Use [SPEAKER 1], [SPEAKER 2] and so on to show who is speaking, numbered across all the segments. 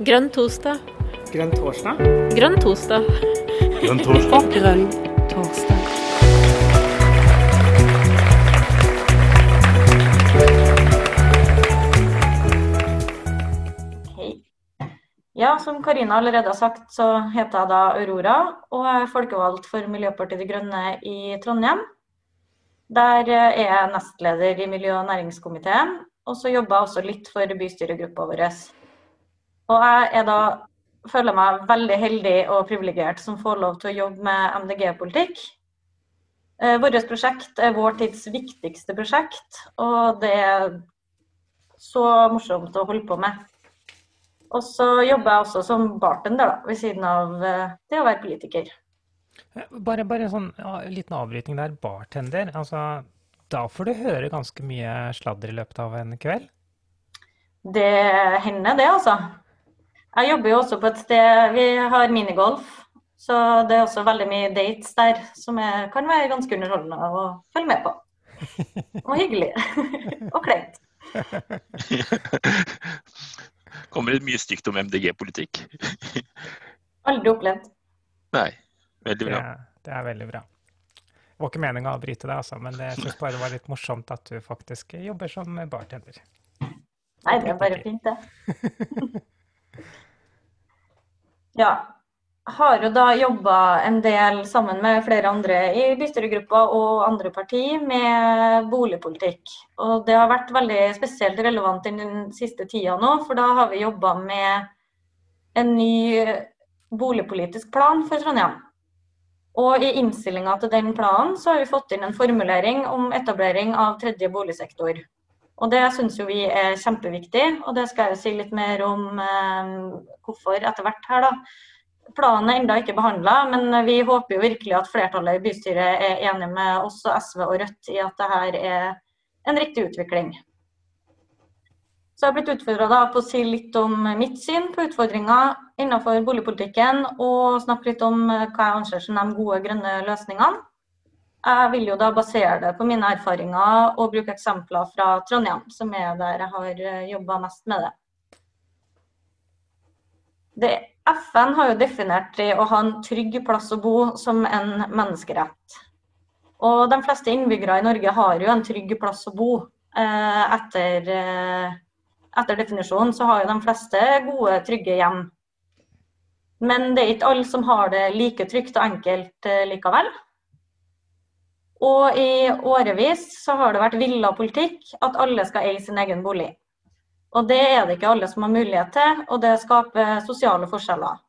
[SPEAKER 1] Grønn torsdag.
[SPEAKER 2] Grønn torsdag?
[SPEAKER 1] Grønn torsdag.
[SPEAKER 3] Grønn torsdag.
[SPEAKER 4] Grønn torsdag.
[SPEAKER 5] Hei. Ja, som Karina allerede har sagt, så heter jeg da Aurora, og er folkevalgt for Miljøpartiet De Grønne i Trondheim. Der er jeg nestleder i miljø- og næringskomiteen, og så jobber jeg også litt for bystyregruppa vår. Og jeg da, føler meg veldig heldig og privilegert som får lov til å jobbe med MDG-politikk. Eh, Vårt prosjekt er vår tids viktigste prosjekt, og det er så morsomt å holde på med. Og så jobber jeg også som bartender, da, ved siden av eh, det å være politiker.
[SPEAKER 6] Bare, bare en sånn ja, liten avbrytning der. Bartender. Altså, da får du høre ganske mye sladder i løpet av en kveld?
[SPEAKER 5] Det hender det, altså. Jeg jobber jo også på et sted Vi har minigolf, så det er også veldig mye dates der som er, kan være ganske underholdende å følge med på. Og hyggelig. og kleint.
[SPEAKER 3] Kommer det mye stygt om MDG-politikk?
[SPEAKER 5] Aldri opplevd.
[SPEAKER 3] Nei. Veldig
[SPEAKER 6] Det,
[SPEAKER 3] bra.
[SPEAKER 6] det er veldig bra. Det var ikke meninga å bryte deg, altså, men jeg syns bare det var litt morsomt at du faktisk jobber som bartender.
[SPEAKER 5] Nei, det er bare fint, det. Ja. Har jo da jobba en del sammen med flere andre i bystyregruppa og andre parti med boligpolitikk. Og det har vært veldig spesielt relevant i den siste tida nå, for da har vi jobba med en ny boligpolitisk plan for Trondheim. Og i innstillinga til den planen så har vi fått inn en formulering om etablering av tredje boligsektor. Og det syns jo vi er kjempeviktig, og det skal jeg jo si litt mer om eh, hvorfor etter hvert her, da. Planen er ennå ikke behandla, men vi håper jo virkelig at flertallet i bystyret er enig med oss og SV og Rødt i at det her er en riktig utvikling. Så jeg har blitt utfordra på å si litt om mitt syn på utfordringer innenfor boligpolitikken, og snakke litt om hva jeg anser som de gode grønne løsningene. Jeg vil jo da basere det på mine erfaringer og bruke eksempler fra Trondheim, som er der jeg har jobba mest med det. det. FN har jo definert det å ha en trygg plass å bo som en menneskerett. Og de fleste innbyggere i Norge har jo en trygg plass å bo. Etter, etter definisjonen så har jo de fleste gode, trygge hjem. Men det er ikke alle som har det like trygt og enkelt likevel. Og i årevis så har det vært villa politikk at alle skal eie sin egen bolig. Og det er det ikke alle som har mulighet til, og det skaper sosiale forskjeller.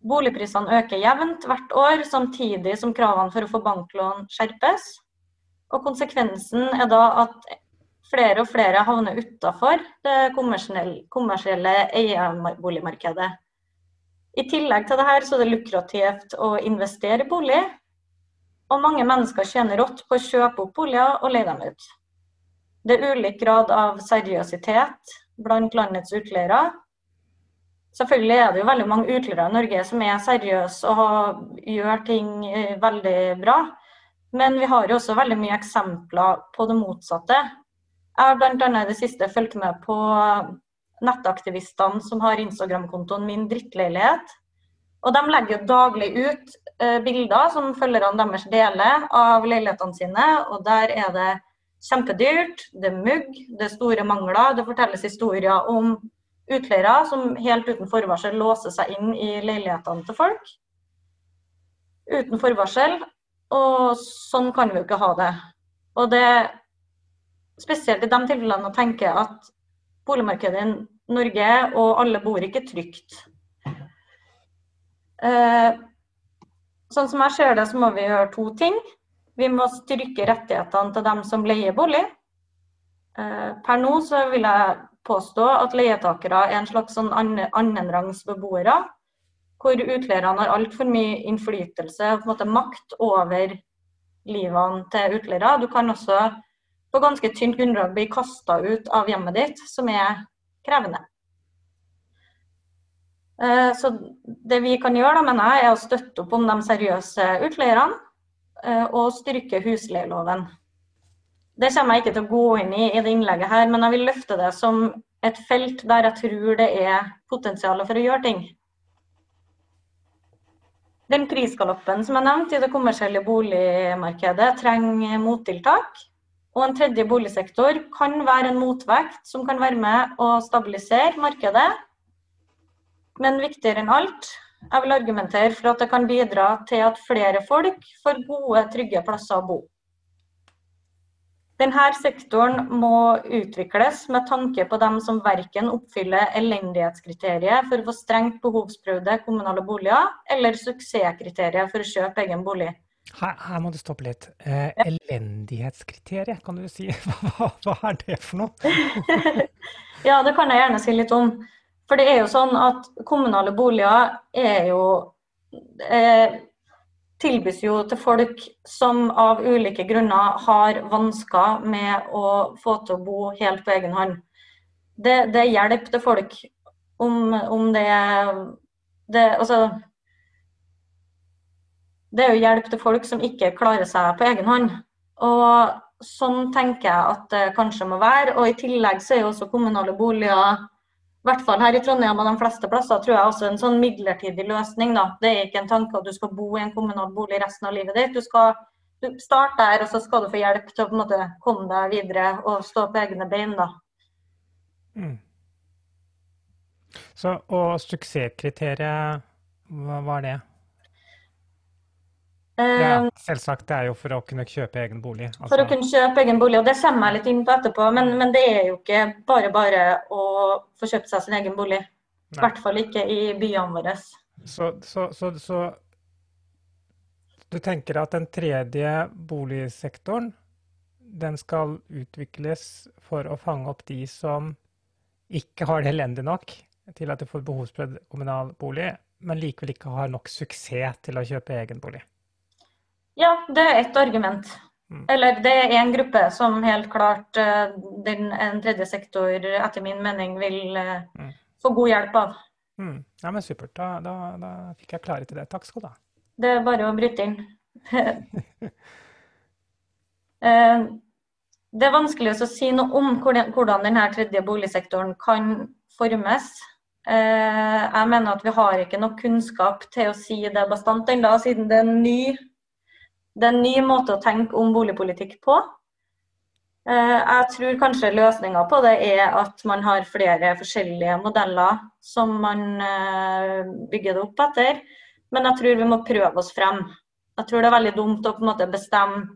[SPEAKER 5] Boligprisene øker jevnt hvert år, samtidig som kravene for å få banklån skjerpes. Og konsekvensen er da at flere og flere havner utafor det kommersielle eierboligmarkedet. I tillegg til dette så er det lukrativt å investere i bolig, og mange mennesker tjener rått på å kjøpe opp boliger og leie dem ut. Det er ulik grad av seriøsitet blant landets utleiere. Selvfølgelig er det jo veldig mange utleiere i Norge som er seriøse og gjør ting veldig bra. Men vi har jo også veldig mye eksempler på det motsatte. Jeg har bl.a. i det siste fulgt med på nettaktivistene som har Instagram-kontoen Min drittleilighet. Og de legger jo daglig ut eh, bilder som følgerne deres deler av leilighetene sine. Og der er det kjempedyrt, det er mugg, det er store mangler. Det fortelles historier om utleiere som helt uten forvarsel låser seg inn i leilighetene til folk. Uten forvarsel. Og sånn kan vi jo ikke ha det. Og det spesielt i de tilfellene å tenke at boligmarkedet i Norge og alle bor ikke trygt. Sånn som jeg ser det, så må vi gjøre to ting. Vi må styrke rettighetene til dem som leier bolig. Per nå så vil jeg påstå at leietakere er en slags sånn annenrangs beboere. Hvor utleierne har altfor mye innflytelse og på en måte makt over livene til utleiere. Du kan også på ganske tynt grunnlag bli kasta ut av hjemmet ditt, som er krevende. Så det vi kan gjøre, da, mener jeg, er å støtte opp om de seriøse utleierne og styrke husleieloven. Det kommer jeg ikke til å gå inn i i det innlegget her, men jeg vil løfte det som et felt der jeg tror det er potensial for å gjøre ting. Den prisgaloppen som jeg nevnte i det kommersielle boligmarkedet, trenger mottiltak. Og en tredje boligsektor kan være en motvekt som kan være med å stabilisere markedet. Men viktigere enn alt, jeg vil argumentere for at det kan bidra til at flere folk får gode, trygge plasser å bo. Denne sektoren må utvikles med tanke på dem som verken oppfyller elendighetskriteriet for å få strengt behovsprøvde kommunale boliger, eller suksesskriteriet for å kjøpe egen bolig.
[SPEAKER 6] Her, her må du stoppe litt. Eh, elendighetskriteriet, kan du si. Hva, hva, er det for noe?
[SPEAKER 5] ja, det kan jeg gjerne si litt om. For det er jo sånn at kommunale boliger er jo eh, tilbys jo til folk som av ulike grunner har vansker med å få til å bo helt på egen hånd. Det, det er hjelp til folk om, om det, det Altså Det er jo hjelp til folk som ikke klarer seg på egen hånd. Og sånn tenker jeg at det kanskje må være. Og i tillegg så er jo også kommunale boliger i hvert fall her i Trondheim og de fleste plasser tror jeg også en sånn midlertidig løsning. da. Det er ikke en tanke at du skal bo i en kommunal bolig resten av livet ditt. Du skal starte der, og så skal du få hjelp til å på en måte komme deg videre og stå på egne bein. da. Mm.
[SPEAKER 6] Så, og suksesskriteriet, hva var det? Ja, eh, selvsagt. Det er jo for å kunne kjøpe egen bolig.
[SPEAKER 5] Altså. For å kunne kjøpe egen bolig, og det kommer jeg litt inn på etterpå. Men, men det er jo ikke bare bare å få kjøpt seg sin egen bolig. I hvert fall ikke i byene våre.
[SPEAKER 6] Så, så, så, så, du tenker at den tredje boligsektoren, den skal utvikles for å fange opp de som ikke har det elendig nok til at de får behovsprøvd kommunal bolig, men likevel ikke har nok suksess til å kjøpe egen bolig?
[SPEAKER 5] Ja, det er ett argument. Mm. Eller det er en gruppe som helt klart eh, den, en tredje sektor etter min mening vil eh, mm. få god hjelp av.
[SPEAKER 6] Mm. Ja, men Supert. Da, da, da, fikk jeg klarhet i det. Takk skal du ha.
[SPEAKER 5] Det er bare å bryte inn. Eh, det er vanskelig å si noe om hvordan denne tredje boligsektoren kan formes. Jeg mener at vi har ikke nok kunnskap til å si det bastant ennå, siden det er en ny det er en ny måte å tenke om boligpolitikk på. Eh, jeg tror kanskje løsninga på det er at man har flere forskjellige modeller som man eh, bygger det opp etter. Men jeg tror vi må prøve oss frem. Jeg tror det er veldig dumt å på en måte bestemme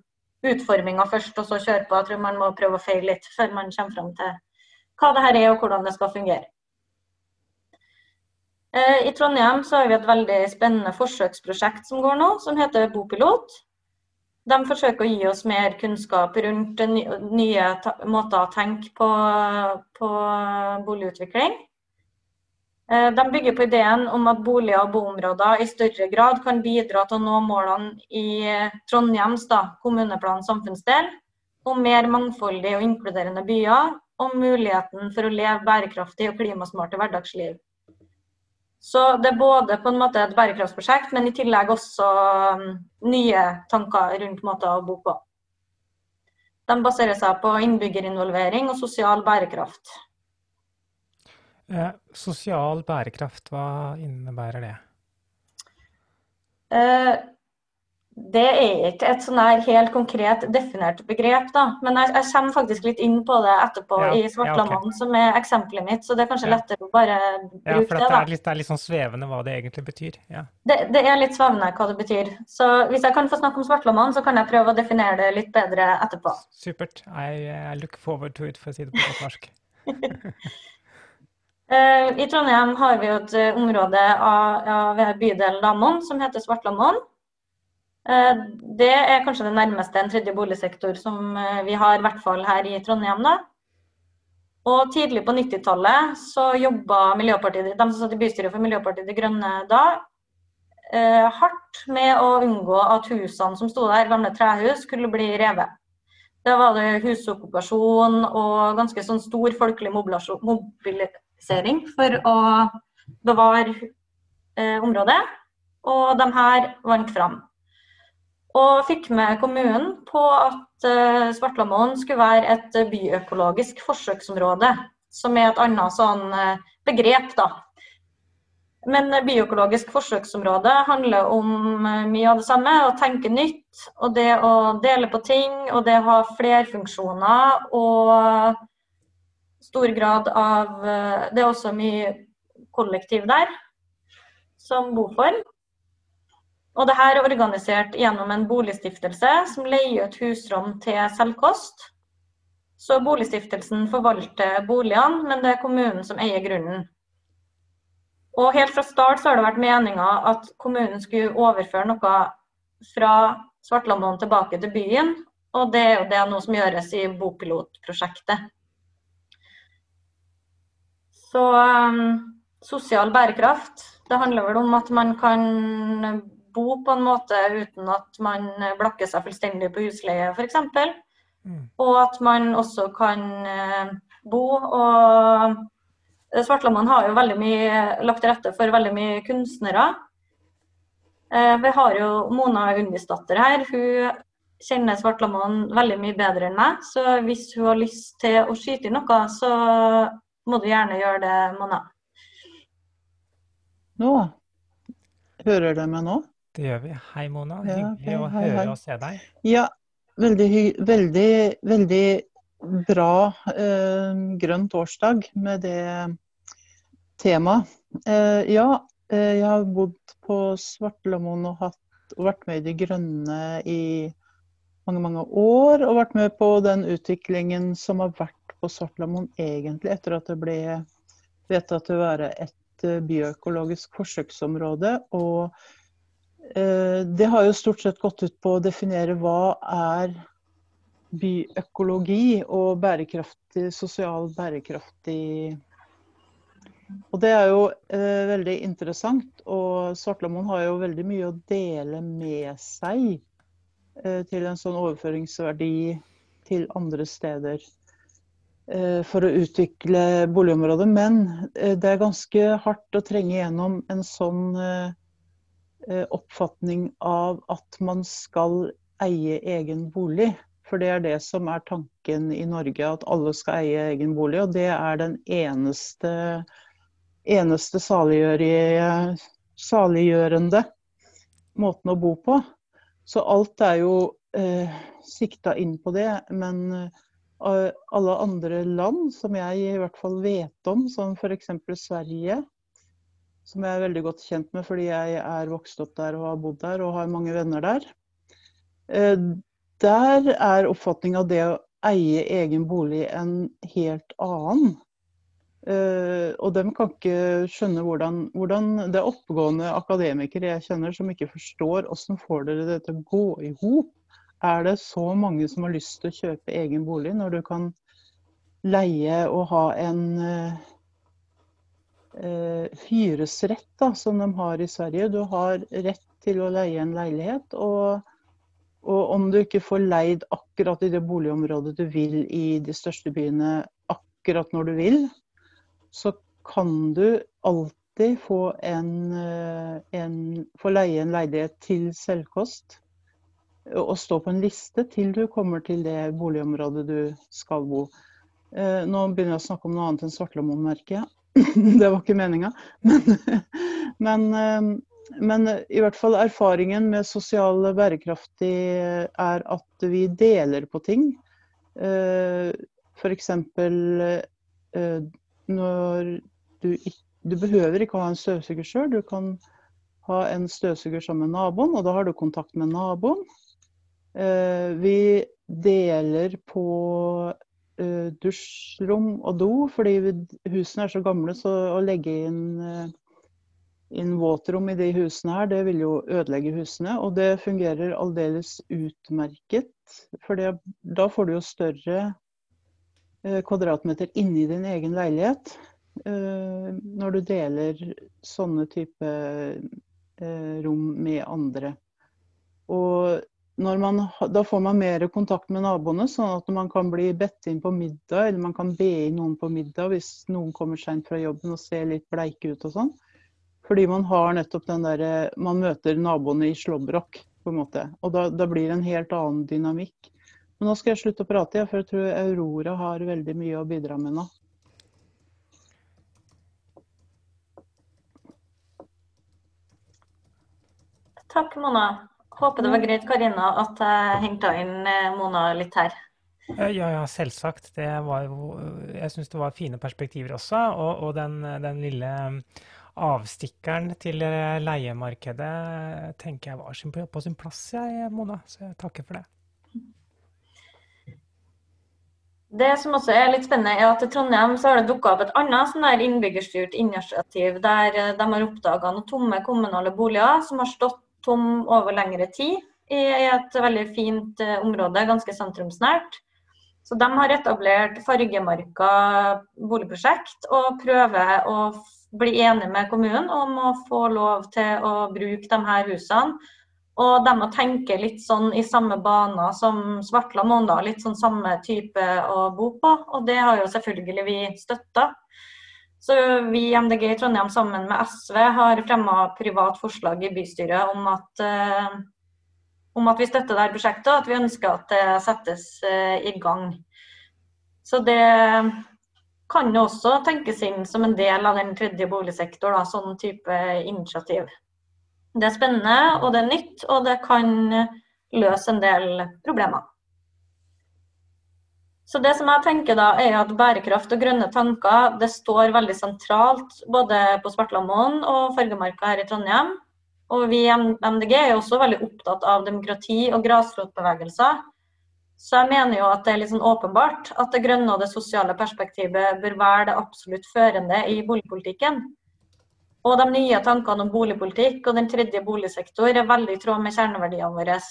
[SPEAKER 5] utforminga først, og så kjøre på. Jeg tror man må prøve å feile litt før man kommer frem til hva det her er og hvordan det skal fungere. Eh, I Trondheim så har vi et veldig spennende forsøksprosjekt som går nå, som heter Bopilot. De forsøker å gi oss mer kunnskap rundt nye måter å tenke på, på boligutvikling. Eh, de bygger på ideen om at boliger og boområder i større grad kan bidra til å nå målene i Trondheims kommuneplan samfunnsdel om mer mangfoldige og inkluderende byer og muligheten for å leve bærekraftig og klimasmarte hverdagsliv. Så det er både på en måte et bærekraftsprosjekt, men i tillegg også um, nye tanker rundt måter å bo på. De baserer seg på innbyggerinvolvering og sosial bærekraft.
[SPEAKER 6] Eh, sosial bærekraft, hva innebærer det?
[SPEAKER 5] Eh, det er ikke et sånn her helt konkret definert begrep, da. Men jeg, jeg kommer faktisk litt inn på det etterpå ja, i Svartlamoen, ja, okay. som er eksempelet mitt. Så det er kanskje ja. lettere å bare bruke det. Ja, for
[SPEAKER 6] det. Er litt, det er litt sånn svevende hva det egentlig betyr.
[SPEAKER 5] Det, det, er litt svevende hva det betyr. Så hvis jeg kan få snakke om Svartlamoen, så kan jeg prøve å definere det litt bedre etterpå.
[SPEAKER 6] Supert. I, I look forward to it, for å si det på norsk.
[SPEAKER 5] Eh, I Trondheim har vi jo et eh, område av, av bydelen Lamon som heter Svartlamoen. Eh, det er kanskje det nærmeste en tredje boligsektor som eh, vi har, i hvert fall her i Trondheim. da. Og Tidlig på 90-tallet så jobba de som satt i bystyret for Miljøpartiet De Grønne da, eh, hardt med å unngå at husene som sto der, gamle trehus, skulle bli revet. Da var det husokkupasjon og ganske sånn stor folkelig mobilisering for å bevare eh, området. Og de her vant fram. Og fikk med kommunen på at uh, Svartlamoen skulle være et byøkologisk forsøksområde. som er et annet sånn eh, begrep, da. Men bioøkologisk forsøksområde handler om eh, mye av det samme. Å tenke nytt, og det å dele på ting, og det å ha flerfunksjoner. Og stor grad av eh, Det er også mye kollektiv der, som boform. Og det er organisert gjennom en boligstiftelse som leier ut husrom til selvkost. Så boligstiftelsen forvalter boligene, men det er kommunen som eier grunnen. Og helt fra start så har det vært meninga at kommunen skulle overføre noe fra Svartlamoen tilbake til byen. Og det er jo det noe som gjøres i bopilotprosjektet. Så um, sosial bærekraft, det handler vel om at man kan bo på en måte uten at man blakker seg fullstendig på husleie, f.eks. Mm. Og at man også kan uh, bo og Svartlamoen har jo veldig mye lagt til rette for veldig mye kunstnere. Eh, vi har jo Mona Undisdatter her. Hun kjenner Svartlamoen veldig mye bedre enn meg. Så hvis hun har lyst til å skyte i noe, så må du gjerne gjøre det, Mona.
[SPEAKER 1] Nå? Hører du meg nå?
[SPEAKER 6] Det gjør vi. Hei, Mona. Hyggelig ja, okay. å hei, høre hei. og se deg.
[SPEAKER 1] Ja, veldig, veldig, veldig bra eh, grønn torsdag med det temaet. Eh, ja, eh, jeg har bodd på Svartelamoen og, og vært med i De Grønne i mange, mange år. Og vært med på den utviklingen som har vært på Svartelamoen egentlig, etter at det ble vedtatt til å være et byøkologisk bioøkologisk forsøksområde. Og eh, det har jo stort sett gått ut på å definere hva er byøkologi og bærekraftig, sosial bærekraftig og det er jo eh, veldig interessant. Og Svartlamoen har jo veldig mye å dele med seg eh, til en sånn overføringsverdi til andre steder eh, for å utvikle boligområdet. Men eh, det er ganske hardt å trenge gjennom en sånn eh, eh, oppfatning av at man skal eie egen bolig. For det er det som er tanken i Norge, at alle skal eie egen bolig. Og det er den eneste eneste saliggjørende måten å bo på. Så alt er jo eh, sikta inn på det. Men eh, alle andre land som jeg i hvert fall vet om, som f.eks. Sverige, som jeg er veldig godt kjent med fordi jeg er vokst opp der og har bodd der og har mange venner der. Eh, der er oppfatninga av det å eie egen bolig en helt annen. Uh, og de kan ikke skjønne hvordan, hvordan, Det er oppegående akademikere jeg kjenner som ikke forstår hvordan får dere det til å gå i hop. Er det så mange som har lyst til å kjøpe egen bolig, når du kan leie og ha en uh, hyresrett, da, som de har i Sverige? Du har rett til å leie en leilighet. og og om du ikke får leid akkurat i det boligområdet du vil i de største byene akkurat når du vil, så kan du alltid få, en, eh, en, få leie en leilighet til selvkost. Og stå på en liste til du kommer til det boligområdet du skal bo. Eh, nå begynner jeg å snakke om noe annet enn Svartlamoen-merket. det var ikke meninga. Men, men, eh, men, i hvert fall erfaringen med sosial bærekraftig er at vi deler på ting. F.eks når du Du behøver ikke ha en støvsuger sjøl. Du kan ha en støvsuger sammen med naboen, og da har du kontakt med naboen. Eh, vi deler på eh, dusjrom og do, fordi husene er så gamle, så å legge inn, uh, inn våtrom i de husene her, det vil jo ødelegge husene. Og det fungerer aldeles utmerket, for da får du jo større uh, kvadratmeter inni din egen leilighet når du deler sånne type rom med andre. Og man, da får man mer kontakt med naboene, sånn at man kan bli bedt inn på middag, eller man kan be inn noen på middag hvis noen kommer seint fra jobben og ser litt bleike ut og sånn. Fordi man har nettopp den derre Man møter naboene i slåbrok, på en måte. Og da, da, blir det en helt annen dynamikk. Men nå skal jeg slutte å prate, for jeg tror Aurora har veldig mye å bidra med nå.
[SPEAKER 5] Takk, Mona. Håper det var greit, Karina, at jeg henta inn eh, Mona litt her.
[SPEAKER 6] Ja, ja, selvsagt. Det var jo Jeg syns det var fine perspektiver også. Og, og den, den, lille avstikkeren til leiemarkedet tenker jeg var på sin plass, jeg, Mona. Så jeg takker for det.
[SPEAKER 5] Det som også er litt spennende, er at i Trondheim så har det dukka opp et annet sånn der innbyggerstyrt initiativ, der eh, de har oppdaga noen tomme kommunale boliger som har stått tom over lengre tid i et veldig fint eh, område, ganske sentrumsnært. Så de har etablert Fargemarka boligprosjekt og prøver å bli enige med kommunen om å få lov til å bruke de her husene og de må tenke litt sånn i samme baner som Svartla Måndal, litt sånn samme type å bo på. Og det har jo selvfølgelig vi støtta. Så vi i MDG i Trondheim sammen med SV har fremma privat forslag i bystyret om at, uh, om at vi støtter dette prosjektet, og at vi ønsker at det settes uh, i gang. Så det kan jo også tenkes inn som en del av den tredje boligsektor, da, sånn type initiativ. Det er spennende, og det er nytt, og det kan løse en del problemer. Så det som jeg tenker da, er at Bærekraft og grønne tanker det står veldig sentralt både på Svartlamoen og Fargemarka her i Trondheim. Og vi i MDG er også veldig opptatt av demokrati og grasrotbevegelser. Så jeg mener jo at det er litt sånn åpenbart at det grønne og det sosiale perspektivet bør være det absolutt førende i boligpolitikken. Og de nye tankene om boligpolitikk og den tredje boligsektor er veldig i tråd med kjerneverdiene våre.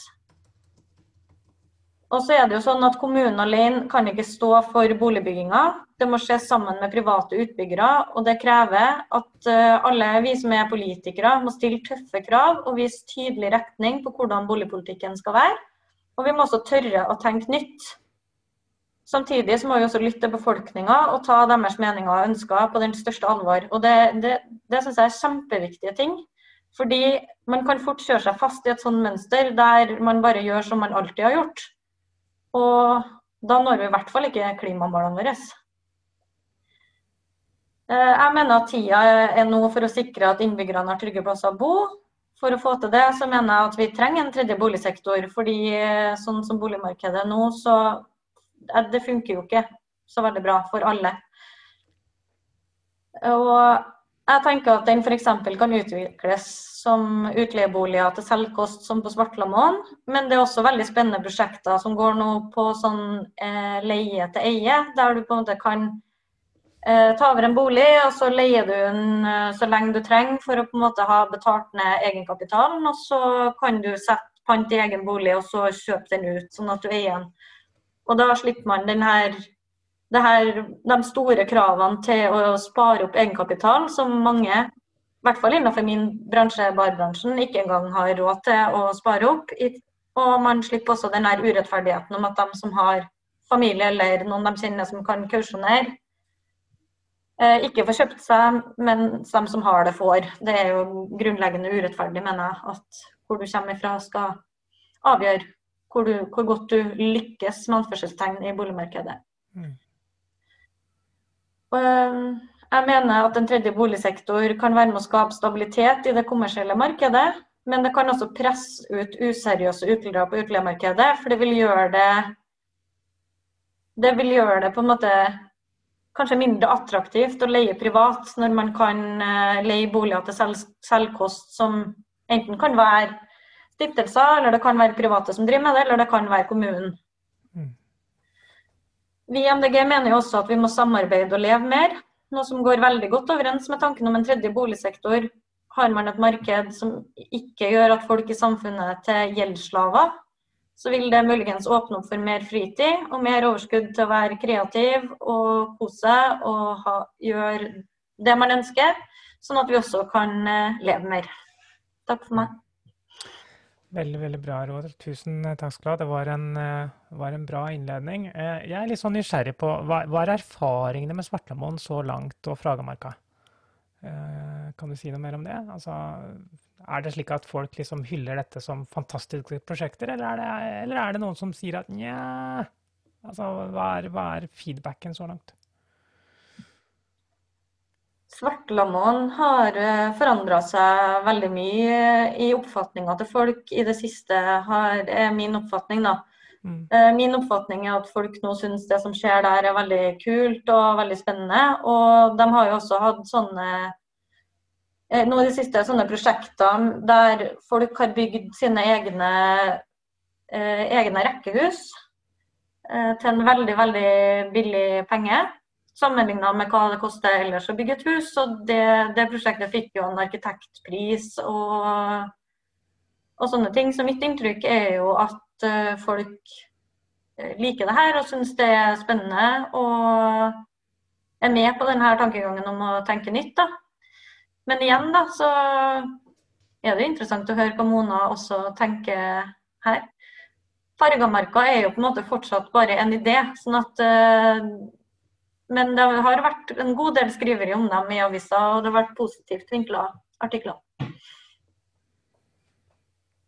[SPEAKER 5] Og så er det jo sånn at Kommunen alene kan ikke stå for boligbygginga. Det må skje sammen med private utbyggere. og Det krever at eh, alle vi som er politikere må stille tøffe krav og vise tydelig retning på hvordan boligpolitikken skal være. Og vi må også tørre å tenke nytt. Samtidig så må vi også lytte til befolkninga og ta deres meninger og ønsker på den største alvor. Og Det, det, det syns jeg er kjempeviktige ting. Fordi man kan fort kjøre seg fast i et sånt mønster der man bare gjør som man alltid har gjort. Og da når vi i hvert fall ikke klimamålene våre. Eh, jeg mener at tida er nå for å sikre at innbyggerne har trygge plasser å bo. For å få til det, så mener jeg at vi trenger en tredje boligsektor. fordi eh, sånn som boligmarkedet nå, så det funker jo ikke så veldig bra for alle. Og jeg tenker at den f.eks. kan utvikles som utleieboliger til selvkost som på Svartlamoen. Men det er også veldig spennende prosjekter som går nå på sånn eh, leie til eie, der du på en måte kan eh, ta over en bolig, og så leier du den eh, så lenge du trenger for å på en måte ha betalt ned egenkapitalen. Og så kan du sette pant i egen bolig og så kjøpe den ut, sånn at du eier den. Og da slipper man den her, her, de store kravene til å spare opp egenkapital, som mange, i hvert fall innenfor min bransje, barbransjen, ikke engang har råd til å spare opp. Og man slipper også den urettferdigheten om at de som har familie eller noen de kjenner som kan kausjonere, eh, ikke får kjøpt seg, mens de som har det, får. Det er jo grunnleggende urettferdig, mener jeg, at hvor du kommer ifra skal avgjøre hvor, du, hvor godt du lykkes med anførselstegn i boligmarkedet. Mm. Og, eh, jeg mener at en tredje boligsektor kan være med å skape stabilitet i det kommersielle markedet. Men det kan også presse ut useriøse utleiere på utleiemarkedet. For det vil gjøre det Det vil gjøre det på en måte kanskje mindre attraktivt å leie privat, når man kan eh, leie boliger til selv, selvkost som enten kan være stiftelser, eller det kan være private som driver med det, eller det kan være kommunen. Vi i MDG mener jo også at vi må samarbeide og leve mer, noe som går veldig godt overens med tanken om en tredje boligsektor. Har man et marked som ikke gjør at folk i samfunnet til gjeldsslaver, så vil det muligens åpne opp for mer fritid og mer overskudd til å være kreativ og kose og ha, gjøre det man ønsker, sånn at vi også kan eh, leve mer. Takk for meg.
[SPEAKER 6] Veldig veldig bra, råd. Tusen eh, takk skal du ha. Det var en, uh, var en, bra innledning. Uh, jeg er litt sånn nysgjerrig på hva, hva er erfaringene med Svartlamoen så langt og Fragamarka? Kan du si noe mer om det? Altså, er det slik at folk liksom hyller dette som fantastiske prosjekter, eller er det, eller er det noen som sier at nja altså, hva, hva er feedbacken så langt?
[SPEAKER 5] Svartlamoen har forandra seg veldig mye i oppfatninga til folk i det siste, har, er min oppfatning. da.
[SPEAKER 6] Mm.
[SPEAKER 5] Eh, Min oppfatning er at folk nå syns det som skjer der er veldig kult og veldig spennende. Og de har jo også hatt sånne eh, nå i det siste sånne prosjekter der folk har bygd sine egne, eh, egne rekkehus eh, til en veldig, veldig billig penge. Sammenligna med hva det koster ellers å bygge et hus. Og det, det prosjektet fikk jo en arkitektpris og, og sånne ting. Så mitt inntrykk er jo at eh, folk eh, liker det her og syns det er spennende. Og er med på denne tankegangen om å tenke nytt. da. Men igjen da, så er det interessant å høre hva Mona også tenker her. Fargamarka er jo på en måte fortsatt bare en idé. sånn at eh, Men det har vært en god del skriveri om dem i avisa, og det har vært positivt vinkla artikler.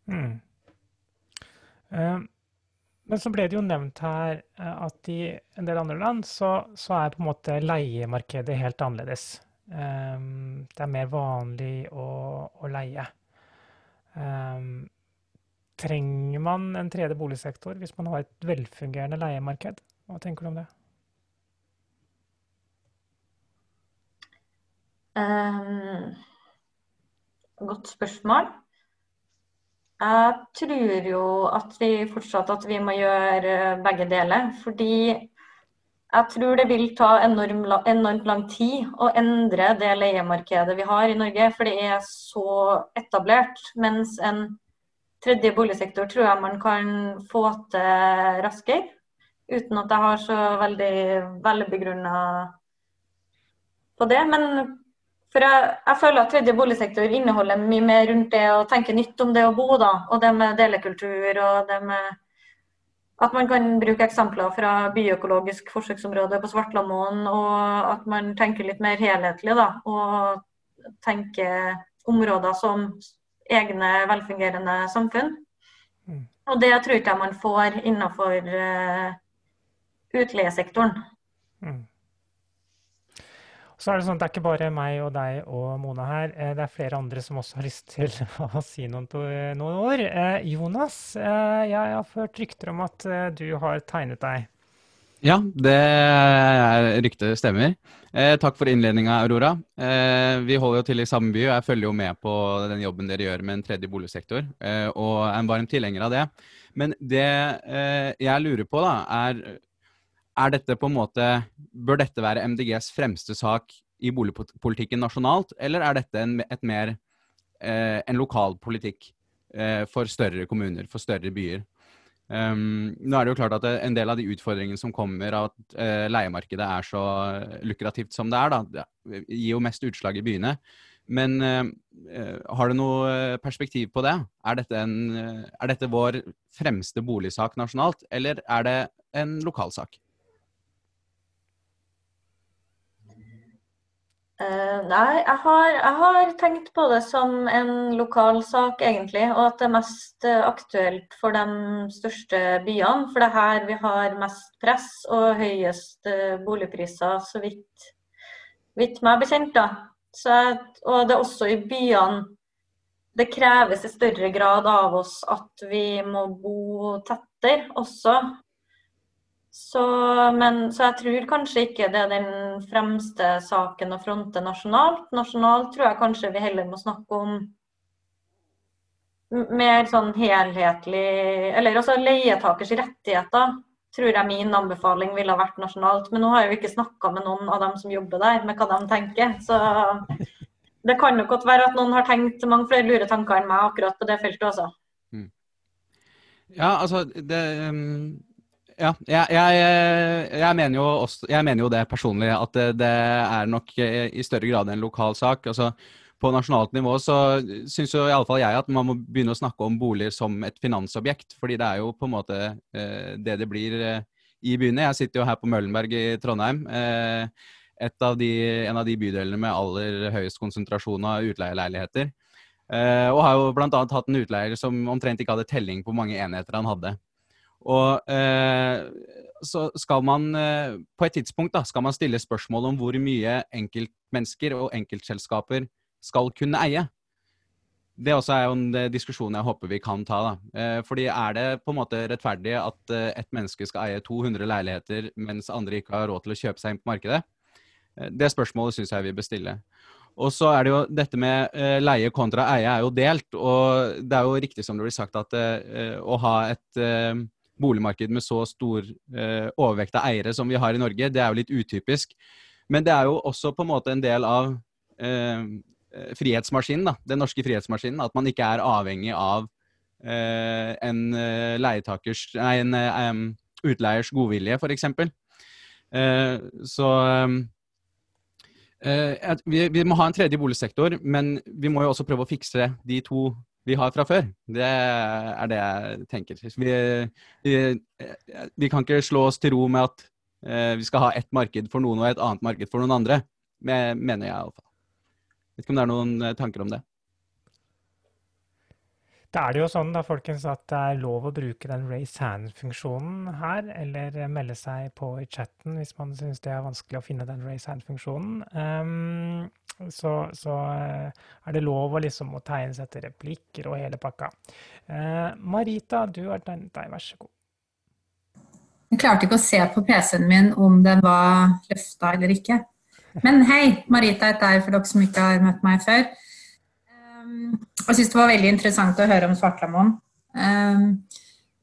[SPEAKER 6] Mm. Eh, Men så ble det jo nevnt her eh, at i en del andre land så, så er på en måte leiemarkedet helt annerledes. Eh, Det er mer vanlig å, å leie. Eh, Trenger man en tredje boligsektor hvis man har et velfungerende leiemarked? Hva tenker du om det?
[SPEAKER 5] Um, godt spørsmål. Jeg tror jo at vi fortsatt at vi må gjøre begge deler. Fordi jeg tror det vil ta enorm, enormt lang tid å endre det leiemarkedet vi har i Norge. For det er så etablert. Mens en tredje boligsektor tror jeg man kan få til raskere. Uten at jeg har så veldig velbegrunna på det. Men for jeg, jeg føler at tredje boligsektor inneholder mye mer rundt det å tenke nytt om det å bo, da. Og det med delekultur og det med at man kan bruke eksempler fra byøkologisk forsøksområde på Svartlamoen, og at man tenker litt mer helhetlig, da. Og tenker områder som egne velfungerende samfunn.
[SPEAKER 6] Mm.
[SPEAKER 5] Og det tror ikke jeg man får innenfor uh, utleiesektoren.
[SPEAKER 6] Mm. Så er det sånn at det er ikke bare meg og deg og Mona her. eh, Det er flere andre som også har lyst til å si noen, to- noen ord. Eh, Jonas, eh, jeg har hørt rykter om at eh, du har tegnet deg.
[SPEAKER 2] Ja, det ryktet stemmer. Eh, takk for innledninga, Aurora. Eh, vi holder jo til i samme by, og jeg følger jo med på den jobben dere gjør med en tredje boligsektor, eh, og er en varm tilhenger av det. Men det eh, jeg lurer på, da, er er dette på en måte Bør dette være MDGs fremste sak i boligpolitikken nasjonalt, eller er dette en, mer eh, en lokal politikk eh, for større kommuner, for større byer? Um, nå er det jo klart at en del av de utfordringene som kommer av at uh, leiemarkedet er så lukrativt som det er, da, det gir jo mest utslag i byene. Men eh, har du noe perspektiv på det? Er dette, en, er dette vår fremste boligsak nasjonalt, eller er det en lokalsak?
[SPEAKER 5] Eh, nei, jeg har, jeg har tenkt på det som en lokal sak, egentlig. Og at det er mest eh, aktuelt for de største byene. For det er her vi har mest press og høyest eh, boligpriser, så vidt, vidt meg bekjent. da. Så, og det er også i byene det kreves i større grad av oss at vi må bo tettere også. Så, men, så jeg tror kanskje ikke det er den fremste saken å fronte nasjonalt. Nasjonalt tror jeg kanskje vi heller må snakke om mer sånn helhetlig Eller altså leietakers rettigheter, tror jeg min anbefaling ville ha vært nasjonalt. Men nå har jeg jo ikke snakka med noen av dem som jobber der, med hva de tenker. Så det kan nok godt være at noen har tenkt mange flere lure tanker enn meg akkurat på det feltet også.
[SPEAKER 2] Ja, altså det um, Ja, jeg, jeg, jeg, mener også, jeg mener jo det personlig, at det, det er nok eh, i større grad en lokal sak. Altså, på nasjonalt nivå så syns jo iallfall jeg at man må begynne å snakke om boliger som et finansobjekt. Fordi det er jo på en måte eh, det det blir eh, i byene. Jeg sitter jo her på Møllenberg i Trondheim. Av de, en av de bydelene med aller høyest konsentrasjon av utleieleiligheter. Og har jo bl.a. hatt en utleier som omtrent ikke hadde telling på hvor mange enheter han hadde. Og eh, så skal man eh, på et tidspunkt da, skal man stille spørsmål om hvor mye enkeltmennesker og enkeltselskaper skal kunne eie. Det også er jo en eh, diskusjon jeg håper vi kan ta. da. Eh, fordi Er det på en måte rettferdig at eh, et menneske skal eie 200 leiligheter, mens andre ikke har råd til å kjøpe seg inn på markedet? Eh, Det spørsmålet syns jeg vi bør stille. Og så er det jo dette med leie kontra eie er jo delt. Og det er jo riktig som det blir sagt at å ha et boligmarked med så stor eh, overvekt av eiere som vi har i Norge, det er jo litt utypisk. Men det er jo også på en måte en del av eh, frihetsmaskinen, da. Den norske frihetsmaskinen. At man ikke er avhengig av eh, en eh, leietakers Nei, en eh, utleiers godvilje, f.eks. Eh, så eh, vi, vi må ha en tredje boligsektor, men vi må jo også prøve å fikse de to vi har fra før. Det er det jeg tenker. Vi, vi, vi kan ikke slå oss til ro med at eh, vi skal ha ett marked for noen og et annet marked for noen andre. Me- mener jeg iallfall. Vet ikke om det er noen eh, tanker om det.
[SPEAKER 6] Da er det jo sånn da, folkens, at det er lov å bruke den raise hand-funksjonen her, eller melde seg på i chatten hvis man syns det er vanskelig å finne den raise hand-funksjonen. Um, så, så eh, er det lov å liksom å tegne seg til replikker og hele pakka. Uh, Marita, du har tegnet deg, vær så god.
[SPEAKER 4] Jeg klarte ikke å se på PC-en min om den var løfta eller ikke. Men hei, Marita heter jeg, for dere som ikke har møtt meg før. Um, Jeg syns det var veldig interessant å høre om Svartlamoen. Um,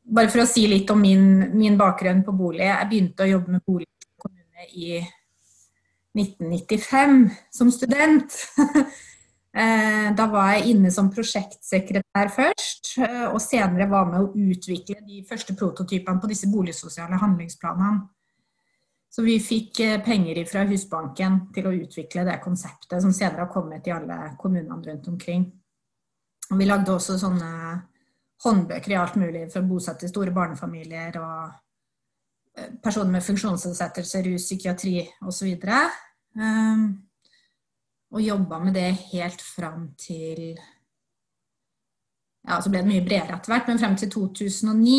[SPEAKER 4] Bare for å si litt om min, min bakgrunn på bolig. Jeg begynte å jobbe med bolig i kommune i 1995 som student. Eh, Da var jeg inne som prosjektsekretær først, eh, og senere var med å utvikle de første prototypene på disse boligsosiale handlingsplanene. Så vi fikk eh, penger fra Husbanken til å utvikle det konseptet, som senere har kommet i alle kommunene rundt omkring. Og vi lagde også sånne håndbøker i alt mulig for å bosette store barnefamilier og eh, personer med funksjonsnedsettelse, rus, psykiatri osv. Um, og jobba med det helt fram til Ja, så ble det mye bredere etter hvert, men frem til 2009.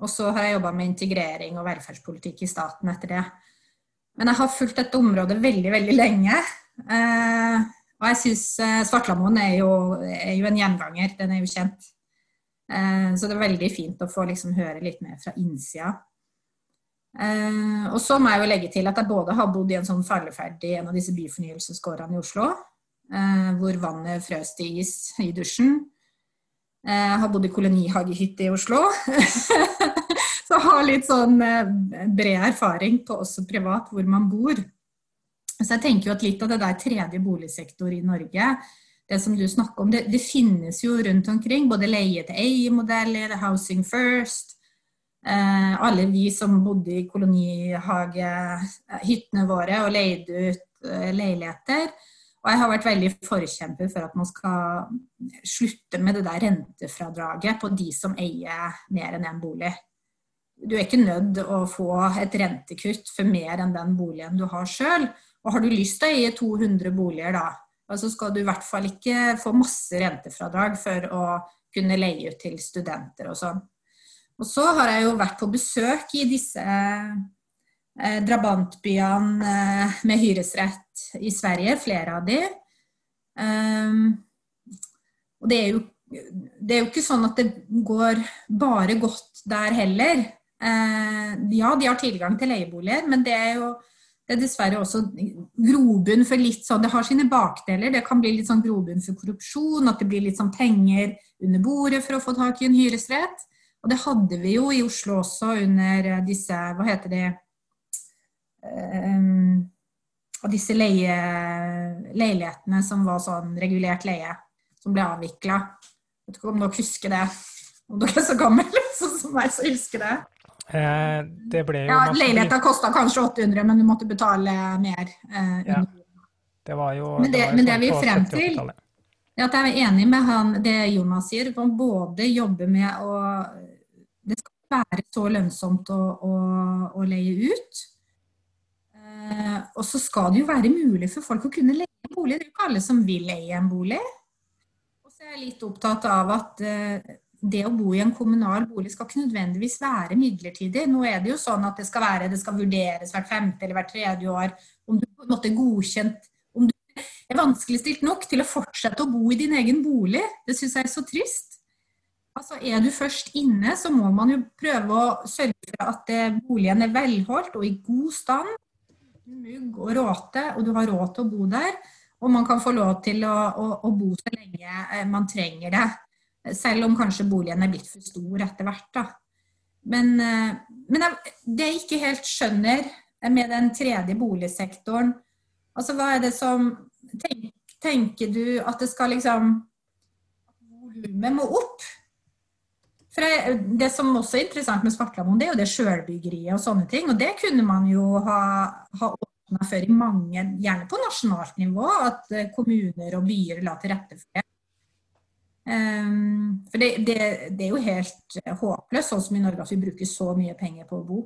[SPEAKER 4] Og så har jeg jobba med integrering og velferdspolitikk i staten etter det. Men jeg har fulgt dette området veldig, veldig lenge. Eh, og jeg syns eh, Svartlamoen er, er jo en gjenganger. Den er jo kjent. Eh, så det er veldig fint å få liksom høre litt mer fra innsida. Eh, og så må jeg jo legge til at jeg både har bodd i en sånn falleferdig en av disse byfornyelsesgårdene i Oslo, eh, hvor vannet frøs til is i dusjen. Eh, Jeg har bodd i kolonihagehytte i Oslo. så ha litt sånn eh, bred erfaring på også privat hvor man bor. Så jeg tenker jo at litt av det der tredje boligsektor i Norge, det som du snakker om, det, det finnes jo rundt omkring. Både leie-til-eie-modeller, Housing First. Eh, alle vi som bodde i kolonihagehyttene våre og leide ut eh, leiligheter. Og jeg har vært veldig forkjemper for at man skal slutte med det der rentefradraget på de som eier mer enn én bolig. Du er ikke nødt å få et rentekutt for mer enn den boligen du har sjøl. Og har du lyst til å eie 200 boliger, da, så skal du i hvert fall ikke få masse rentefradrag for å kunne leie ut til studenter og sånn. Og så har jeg jo vært på besøk i disse eh, drabantbyene eh, med hyresrett i Sverige, flere av de. Um, og det er, jo, det er jo ikke sånn at det går bare godt der heller. Eh, ja, de har tilgang til leieboliger, men det er jo det er dessverre også grobunn for litt sånn Det har sine bakdeler. Det kan bli litt sånn grobunn for korrupsjon, at det blir litt sånn penger under bordet for å få tak i en hyresrett. Og det hadde vi jo i Oslo også under disse Hva heter de um, Og disse leie, leilighetene som var sånn regulert leie, som ble avvikla. Vet ikke om dere husker det? Om dere er så gamle som meg, så husker det.
[SPEAKER 6] Eh, det ble jo
[SPEAKER 4] Ja, Leiligheta kosta kanskje 800, men du måtte betale mer. Eh,
[SPEAKER 6] Ja. Det var jo,
[SPEAKER 4] Men det-
[SPEAKER 6] var jo
[SPEAKER 4] men det
[SPEAKER 6] sånn
[SPEAKER 4] vi er frem til,
[SPEAKER 6] 80-tallet.
[SPEAKER 4] At jeg er enig med han, det Jonas sier, man både jobber med å Det skal være så lønnsomt å, å, å leie ut. Eh, og så skal det jo være mulig for folk å kunne leie en bolig. Det er jo ikke alle som vil leie en bolig. Og så er jeg litt opptatt av at eh, det å bo i en kommunal bolig skal ikke nødvendigvis være midlertidig. Nå er det jo sånn at det skal være, det skal vurderes hvert femte eller hvert tredje år om du på en måte er godkjent Om du er vanskeligstilt nok til å fortsette å bo i din egen bolig. Det syns jeg er så trist. Altså Er du først inne, så må man jo prøve å sørge for at boligen er velholdt og i god stand. Mugg og råte, og du har råd til å bo der. Og man kan få lov til å, å, å bo så lenge eh, man trenger det. Selv om kanskje boligen er blitt for stor etter hvert. da. Men, eh, men det jeg ikke helt skjønner med den tredje boligsektoren, altså hva er det som tenk, Tenker du at det skal liksom Volumet må opp? For jeg, Det som også er interessant med Svartlamoen, det er jo det sjølbyggeriet og sånne ting. Og det kunne man jo ha, ha åpna for i mange, gjerne på nasjonalt nivå, at eh, kommuner og byer la til rette for det. Um, for det, det, det, er jo helt eh, håpløst, sånn som i Norge, at vi bruker så mye penger på å bo.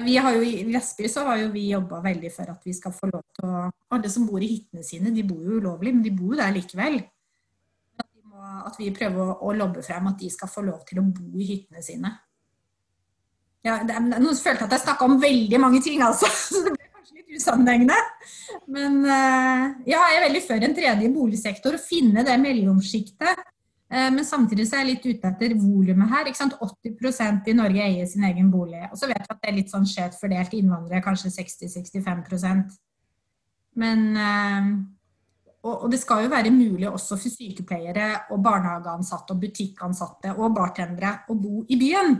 [SPEAKER 4] Vi har jo, I Vestby så har jo vi jobba veldig for at vi skal få lov til å Alle som bor i hyttene sine, de bor jo ulovlig, men de bor jo der likevel. At, må, at vi prøver å, å, lobbe frem at de skal få lov til å bo i hyttene sine. Ja, det, noen følte at jeg snakka om veldig mange ting, altså. Så det ble kanskje litt usammenhengende. Men eh, ja, jeg er veldig for en tredje boligsektor. Å finne det mellomsjiktet. Eh, men samtidig så er jeg litt ute etter volumet her. ikke sant? 80% i Norge eier sin egen bolig. Og så vet vi at det er litt sånn skjevt fordelt innvandrere, kanskje 60-65% Men eh, og, det skal jo være mulig også for sykepleiere og barnehageansatte og butikkansatte og bartendere å bo i byen.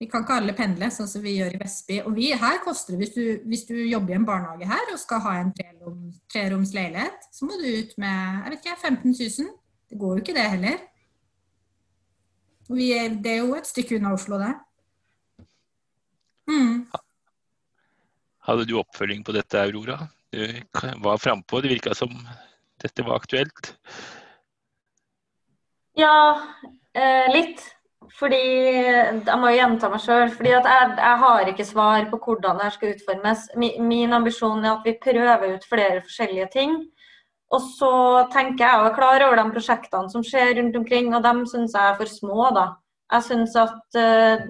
[SPEAKER 4] Vi kan ikke alle pendle, sånn som vi gjør i Vestby. Og vi, her koster det, hvis du, hvis du, jobber i en barnehage her og skal ha en treroms, treroms leilighet, så må du ut med jeg vet ikke, 15 000. Det går jo ikke det heller. Er, det er jo et stykke unna Oslo, det. Mm.
[SPEAKER 3] Hadde du oppfølging på dette, Aurora? Du var frampå. Det virka som dette var aktuelt?
[SPEAKER 5] Ja, eh, litt. Fordi Jeg må jo gjenta meg sjøl. fordi jeg, jeg, har ikke svar på hvordan det skal utformes. Min, min, ambisjon er at vi prøver ut flere forskjellige ting. Og så tenker jeg og er klar over de prosjektene som skjer rundt omkring, og dem syns jeg er for små. da. Jeg syns at uh,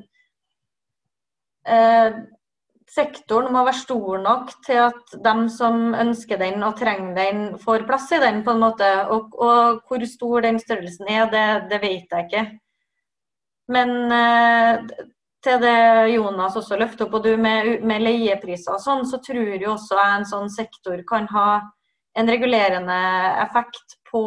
[SPEAKER 5] uh, sektoren må være stor nok til at de som ønsker den og trenger den, får plass i den. på en måte. Og, og hvor stor den størrelsen er, det, det vet jeg ikke. Men eh, til det Jonas også løfter opp, og du med, med leiepriser og sånn, så tror jo også jeg en sånn sektor kan ha en regulerende effekt på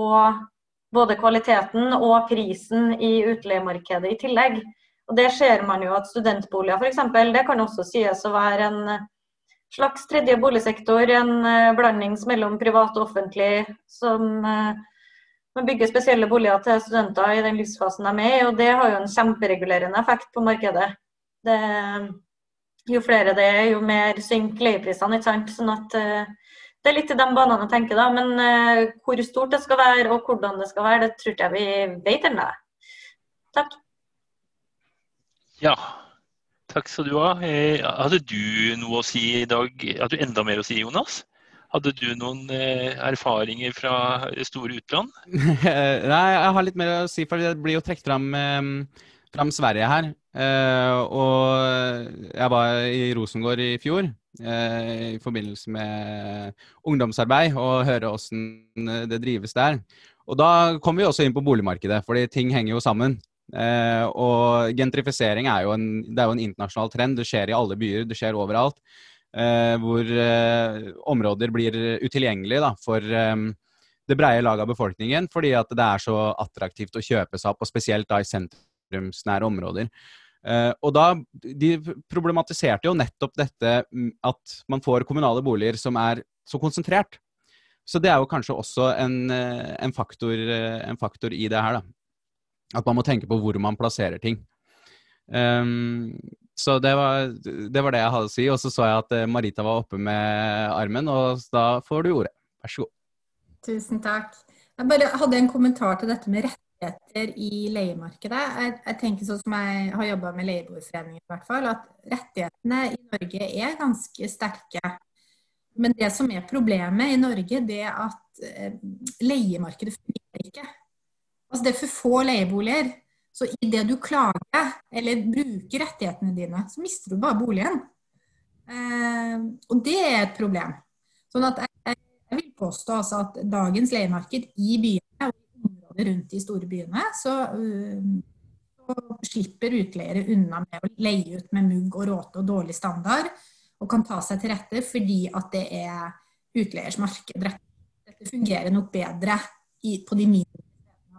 [SPEAKER 5] både kvaliteten og prisen i utleiemarkedet i tillegg. Og Det ser man jo at studentboliger f.eks. det kan også sies å være en slags tredje boligsektor. En eh, blandings mellom privat og offentlig som eh, man bygger spesielle boliger til studenter i den livsfasen de er i, og det har jo en kjemperegulerende effekt på markedet. Det, jo flere det er, jo mer synker leieprisene. ikke sant? Sånn at uh, Det er litt i de banene å tenke, da. Men uh, hvor stort det skal være og hvordan det skal være, det tror jeg vi vet ennå. Takk.
[SPEAKER 3] Ja, takk skal du ha. Eh, hadde du noe å si i dag? Hadde du enda mer å si, Jonas? Hadde du noen eh, erfaringer fra store utland?
[SPEAKER 2] Nei, jeg har litt mer å si, for det blir jo trukket fram, eh, fram, Sverige her. Eh, og jeg var i Rosengård i fjor i forbindelse med ungdomsarbeid og høre åssen det drives der. Og da kommer vi også inn på boligmarkedet, fordi ting henger jo sammen. Og gentrifisering er jo, en, det er jo en internasjonal trend. Det skjer i alle byer, det skjer overalt. Eh, hvor eh, områder blir utilgjengelige da, for eh, det breie laget av befolkningen, fordi at det er så attraktivt å kjøpe seg opp, og spesielt da i sentrumsnære områder. Og da, De problematiserte jo nettopp dette at man får kommunale boliger som er så konsentrert. Så det er jo kanskje også en, en, faktor, en faktor, i det her. da. At man må tenke på hvor man plasserer ting. Um, så det var, det var, det jeg hadde å si. Og så så jeg at eh, Marita var oppe med armen, og da får du ordet. Vær så god.
[SPEAKER 4] Tusen takk. Jeg bare hadde en kommentar til dette med rettigheter i leiemarkedet. Jeg, jeg tenker sånn som jeg har jobba med Leieboerforeningen, i hvert fall, at rettighetene i Norge er ganske sterke. Men det som er problemet i Norge, det er at eh, leiemarkedet fungerer ikke. Altså det er for få leieboliger. Så idet du klager eller bruker rettighetene dine, så mister du bare boligen. Eh, og det er et problem. Sånn at jeg, jeg vil påstå altså at dagens leiemarked i byene og i området rundt de store byene, så, uh, så slipper utleiere unna med å leie ut med mugg og råte og dårlig standard, og kan ta seg til rette fordi at det er utleiers marked. Dette fungerer nok bedre i, på de mindre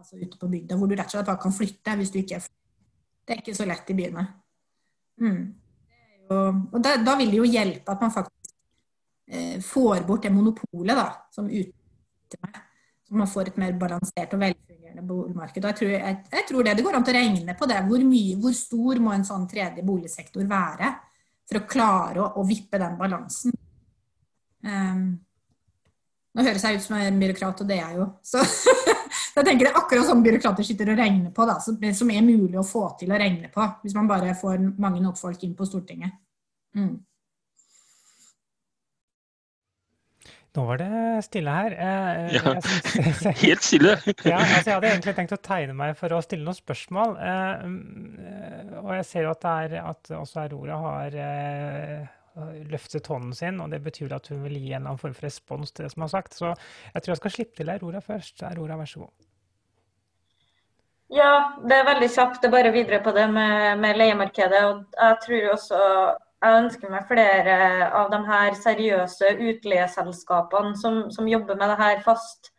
[SPEAKER 4] altså ute på bygda, hvor du rett og slett bare kan flytte hvis du ikke er Det er ikke så lett i byene. Mm. Jo, og da, da, vil det jo hjelpe at man faktisk eh, får bort det monopolet da, som utnytter meg. Så man får et mer balansert og velfungerende boligmarked. Jeg tror, jeg, jeg tror, det det går an til å regne på det. Hvor, mye, hvor stor må en sånn tredje boligsektor være for å klare å, å vippe den balansen? Um, nå høres jeg ut som en byråkrat, og det er jeg jo. Så jeg tenker det er akkurat sånn byråkrater sitter og regner på, da, som er mulig å få til å regne på. Hvis man bare får mange nok folk inn på Stortinget. Mm.
[SPEAKER 6] Nå var det stille her.
[SPEAKER 3] Eh, ja, synes, helt stille.
[SPEAKER 6] ja, altså jeg hadde egentlig tenkt å tegne meg for å stille noen spørsmål. Eh, mm, og jeg ser jo at, det er, at også Aurora har eh, løftet hånden sin, og det betyr at hun vil gi en annen form for respons til det som er sagt. Så jeg tror jeg skal slippe til Aurora først. Aurora, vær så god.
[SPEAKER 5] Ja, det er veldig kjapt. Det er bare videre på det med, med leiemarkedet. og jeg tror også jeg ønsker meg flere av de her seriøse utleieselskapene som, som, jobber med det her fast,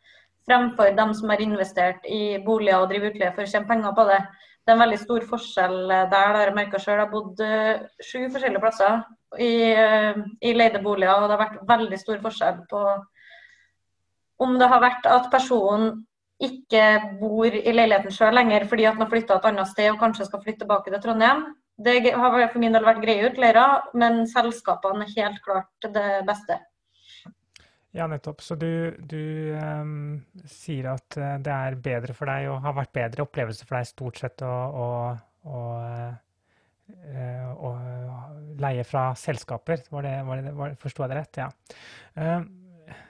[SPEAKER 5] fremfor dem som har investert i boliger og driver utleie for å tjene penger på det. Det er en veldig stor forskjell der. det har Jeg merka sjøl. Jeg har bodd eh, sju forskjellige plasser i, eh, i leide boliger, og det har vært veldig stor forskjell på om det har vært at personen ikke bor i leiligheten sjøl lenger fordi at han har flytta et annet sted og kanskje skal flytte tilbake til Trondheim. Det har for min del vært greie utleiere, men selskapene er helt klart det beste.
[SPEAKER 6] Ja, nettopp. Så du, du um, sier at eh, det er bedre for deg og har vært bedre opplevelse for deg stort sett å, å, å å og leie fra selskaper. Var det, var det, var, Forsto jeg det rett? Ja. Eh,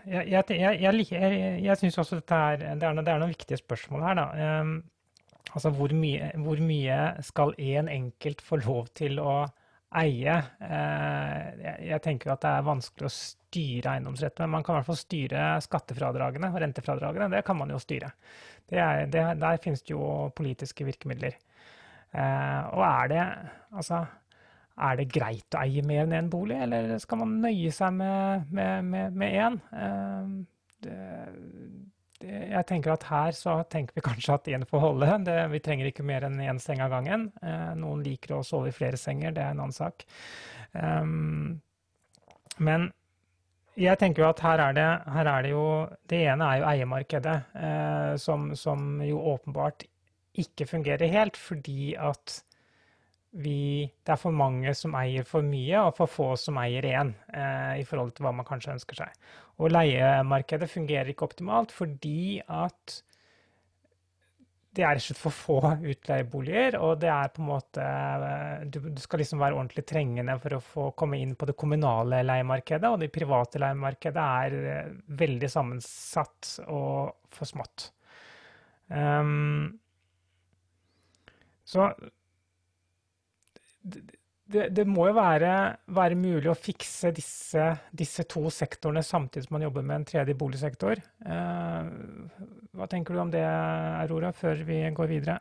[SPEAKER 6] jeg, jeg, jeg, jeg, syns også dette er det, er noe, det er noen viktige spørsmål her. da. Um, altså hvor mye, hvor mye skal en enkelt få lov til å eie? Jeg tenker at det er vanskelig å styre eiendomsretten, men man kan i hvert fall styre skattefradragene og rentefradragene. Det kan man jo styre. Er, det, der finnes det jo politiske virkemidler. Uh, og er det, altså, er det greit å eie mer enn én bolig, eller skal man nøye seg med én? Eh, jeg tenker at her så tenker vi kanskje at én får holde. Det, vi trenger ikke mer enn én seng av gangen. Eh, noen liker å sove i flere senger, det er en annen sak. Um, men jeg tenker jo at her er det, her er det jo Det ene er jo eiemarkedet, eh, som, som, jo åpenbart ikke fungerer helt, fordi at vi, det er for mange som eier for mye, og for få som eier én, eh, i forhold til hva man kanskje ønsker seg. Og leiemarkedet fungerer ikke optimalt fordi at det er ikke for få utleieboliger, og det er på en måte Du, du skal liksom være ordentlig trengende for å få komme inn på det kommunale leiemarkedet, og det private leiemarkedet er eh, veldig sammensatt og for smått. Um, så det, det, må jo være, være, mulig å fikse disse, disse, to sektorene samtidig som man jobber med en tredje boligsektor. Eh, hva tenker du om det, Aurora, før vi går videre?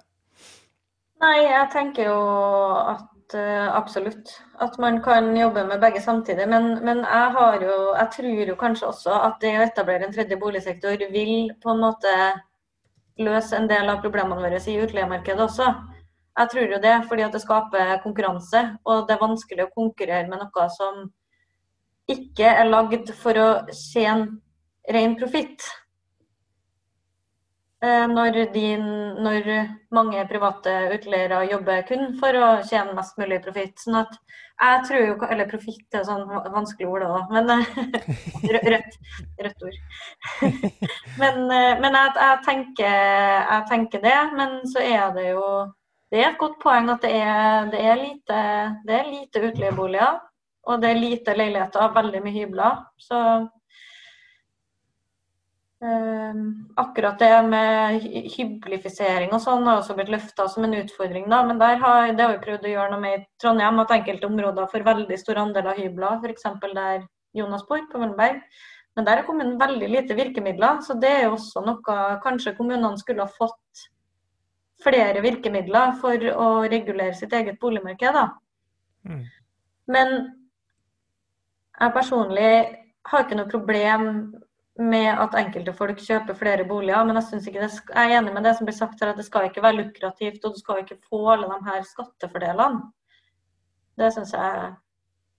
[SPEAKER 5] Nei, jeg tenker jo at uh, absolutt. At man kan jobbe med begge samtidig. Men, men jeg, jo, jeg tror jo kanskje også at det å etablere en tredje boligsektor vil på en måte løse en del av problemene våre i utleiemarkedet også. Jeg tror jo det, fordi det skaper konkurranse. Og det er vanskelig å konkurrere med noe som ikke er lagd for å tjene ren profitt. Eh, når, når, mange private utleiere jobber kun for å tjene mest mulig profitt. Sånn at jeg tror jo Eller profitt er sånn vanskelig ord da. men rødt, rødt ord. men, eh, men jeg, jeg, tenker, jeg tenker det. Men så er det jo det er et godt poeng at det er, det er lite, det lite utleieboliger. Og det er lite leiligheter, veldig mye hybler. Så Eh, akkurat det med hyblifisering og sånn har også blitt løfta som en utfordring. da, Men har, det har vi prøvd å gjøre noe med i Trondheim. At enkelte områder får veldig stor andel av hybler. F.eks. der Jonas bor, på Møllenberg. Men der har kommunen veldig lite virkemidler. Så det er jo også noe kanskje kommunene skulle ha fått flere virkemidler for å regulere sitt eget boligmarked. Mm. Men jeg personlig har ikke noe problem med at enkelte folk kjøper flere boliger, men jeg, ikke det, jeg er enig med det som blir sagt her, at det skal ikke være lukrativt, og du skal ikke få alle de her skattefordelene. Det syns jeg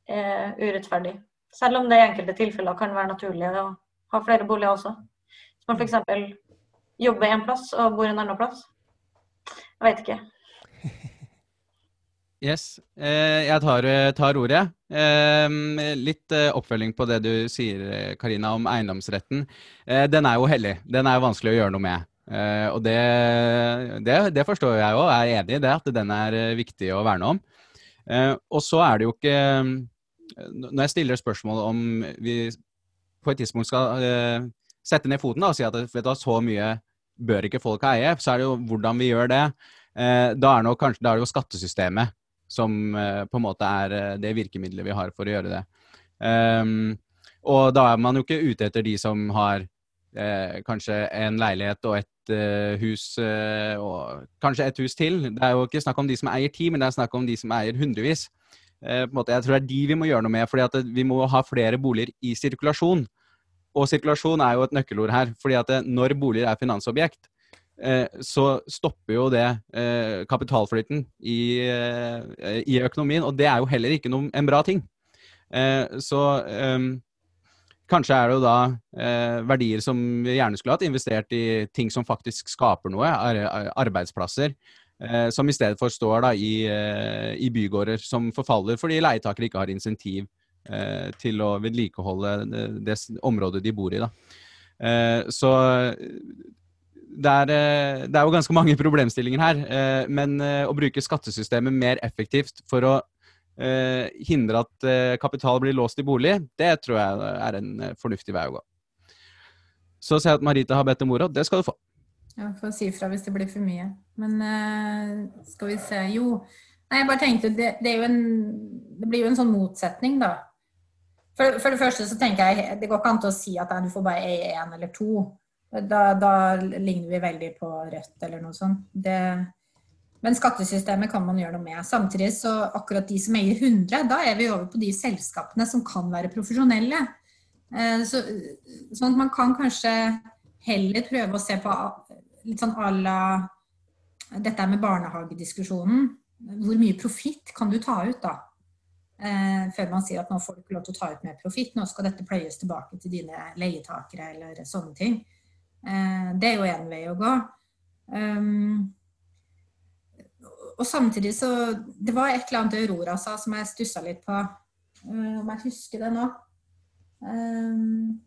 [SPEAKER 5] er urettferdig. Selv om det i enkelte tilfeller kan være naturlig å ha flere boliger også. Hvis man f.eks. jobber en plass og bor en annen plass. Jeg vet ikke.
[SPEAKER 2] Yes. Eh, jeg tar, eh, tar ordet. Eh, litt oppfølging på det du sier, Karina, om eiendomsretten. Den er jo hellig. Den er vanskelig å gjøre noe med. Og det, det, det forstår jeg òg, er enig i det, at den er viktig å verne om. Og så er det jo ikke Når jeg stiller spørsmål om vi på et tidspunkt skal sette ned foten da, og si at vet du, så mye bør ikke folk eie, så er det jo hvordan vi gjør det. Da er, nok, kanskje, da er det jo skattesystemet som eh, på en måte er eh, det virkemidlet vi har for å gjøre det. Um, og da er man jo ikke ute etter de som har eh, kanskje en leilighet og et eh, hus, eh, og kanskje et hus til. Det er jo ikke snakk om de som eier ti, men det er snakk om de som eier hundrevis. Måte, jeg tror det er de vi må gjøre noe med, fordi vi må ha flere boliger i sirkulasjon. Og sirkulasjon er jo et nøkkelord her. fordi at når boliger er finansobjekt, Eh, så stopper jo det eh, kapitalflyten i, eh, i, økonomien. Og det er jo heller ikke noen, en bra ting. så kanskje er det jo da verdier som vi gjerne skulle hatt investert i ting som faktisk skaper noe, arbeidsplasser. som i stedet for står da i, i bygårder som forfaller fordi leietakere ikke har insentiv til å vedlikeholde det, det området de bor i. da. Så det er, eh, det er, jo ganske mange problemstillinger her. Eh, men eh, å bruke skattesystemet mer effektivt for å hindre at kapital blir låst i bolig, det tror jeg er en fornuftig vei å gå. Så ser jeg at Marita har bedt om ordet. Det skal du få.
[SPEAKER 4] Ja, får si ifra hvis det blir for mye. Men skal vi se Jo. Nei, jeg bare tenkte det, det, en, det blir jo en sånn motsetning, da. For, for, det første så tenker jeg det går ikke an til å si at du får bare eie én eller to. Da, da, ligner vi veldig på Rødt eller noe sånt. Det, men skattesystemet kan man gjøre noe med. Samtidig så akkurat de som eier 100, da er vi over på de selskapene som kan være profesjonelle. Eh, så, sånn at man kan kanskje heller prøve å se på litt sånn à la dette med barnehagediskusjonen. Hvor mye profitt kan du ta ut, da? Eh, før man sier at nå får du ikke lov til å ta ut mer profitt, nå skal dette pløyes tilbake til dine leietakere eller sånne ting. Eh, det er jo én vei å gå. Um, og samtidig så Det var et eller annet Aurora sa som jeg stussa litt på. om om jeg husker det nå. Um,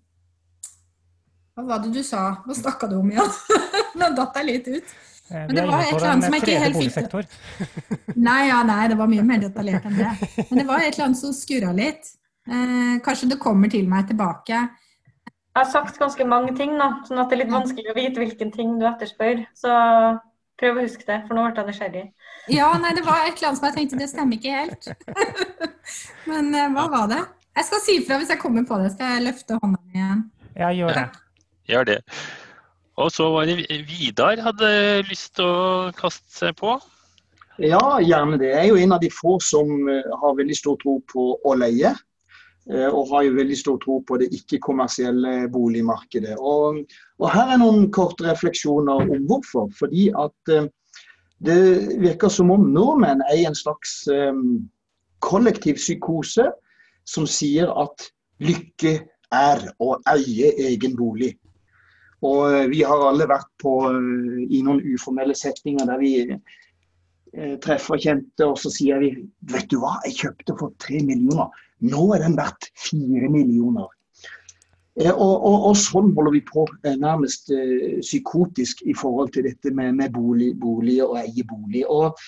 [SPEAKER 4] hva var det du sa? Hva snakka du om igjen? nå datt jeg litt ut.
[SPEAKER 6] Eh, Men det var et eller annet som jeg ikke helt fikk
[SPEAKER 4] Nei, ja, nei, det var mye mer detaljert enn det. Men det var et eller annet som skurra litt. Eh, kanskje det kommer til meg tilbake.
[SPEAKER 5] Jeg har sagt ganske mange ting, nå, sånn at det er litt vanskelig å vite hvilken ting du etterspør. Så prøv å huske det, for nå ble jeg nysgjerrig.
[SPEAKER 4] Ja, nei, det var et eller annet som jeg tenkte det stemmer ikke helt. Men eh, hva var det? Jeg skal si ifra hvis jeg kommer på det. Skal jeg løfte hånda mi igjen?
[SPEAKER 6] Ja, gjør det.
[SPEAKER 3] Gjør det. Og så var det Vidar hadde lyst til å kaste seg på.
[SPEAKER 7] Ja, gjerne det. Jeg er jo en av de få som eh, har veldig stor tro på å leie. Eh, og har jo veldig stor tro på det ikke-kommersielle boligmarkedet. Og, og, Her er noen korte refleksjoner om hvorfor. Fordi at eh, det virker som om nordmenn er i en slags kollektiv psykose som sier at lykke er å eie egen bolig. Og vi har alle vært på, i noen uformelle settinger der vi treffer kjente, og så sier vi vet du hva, jeg kjøpte for tre millioner. Nå er den verdt fire millioner. Eh, og, og, og, sånn holder vi på eh, nærmest eh, psykotisk i forhold til dette med, med bolig, bolig, og eie bolig. Og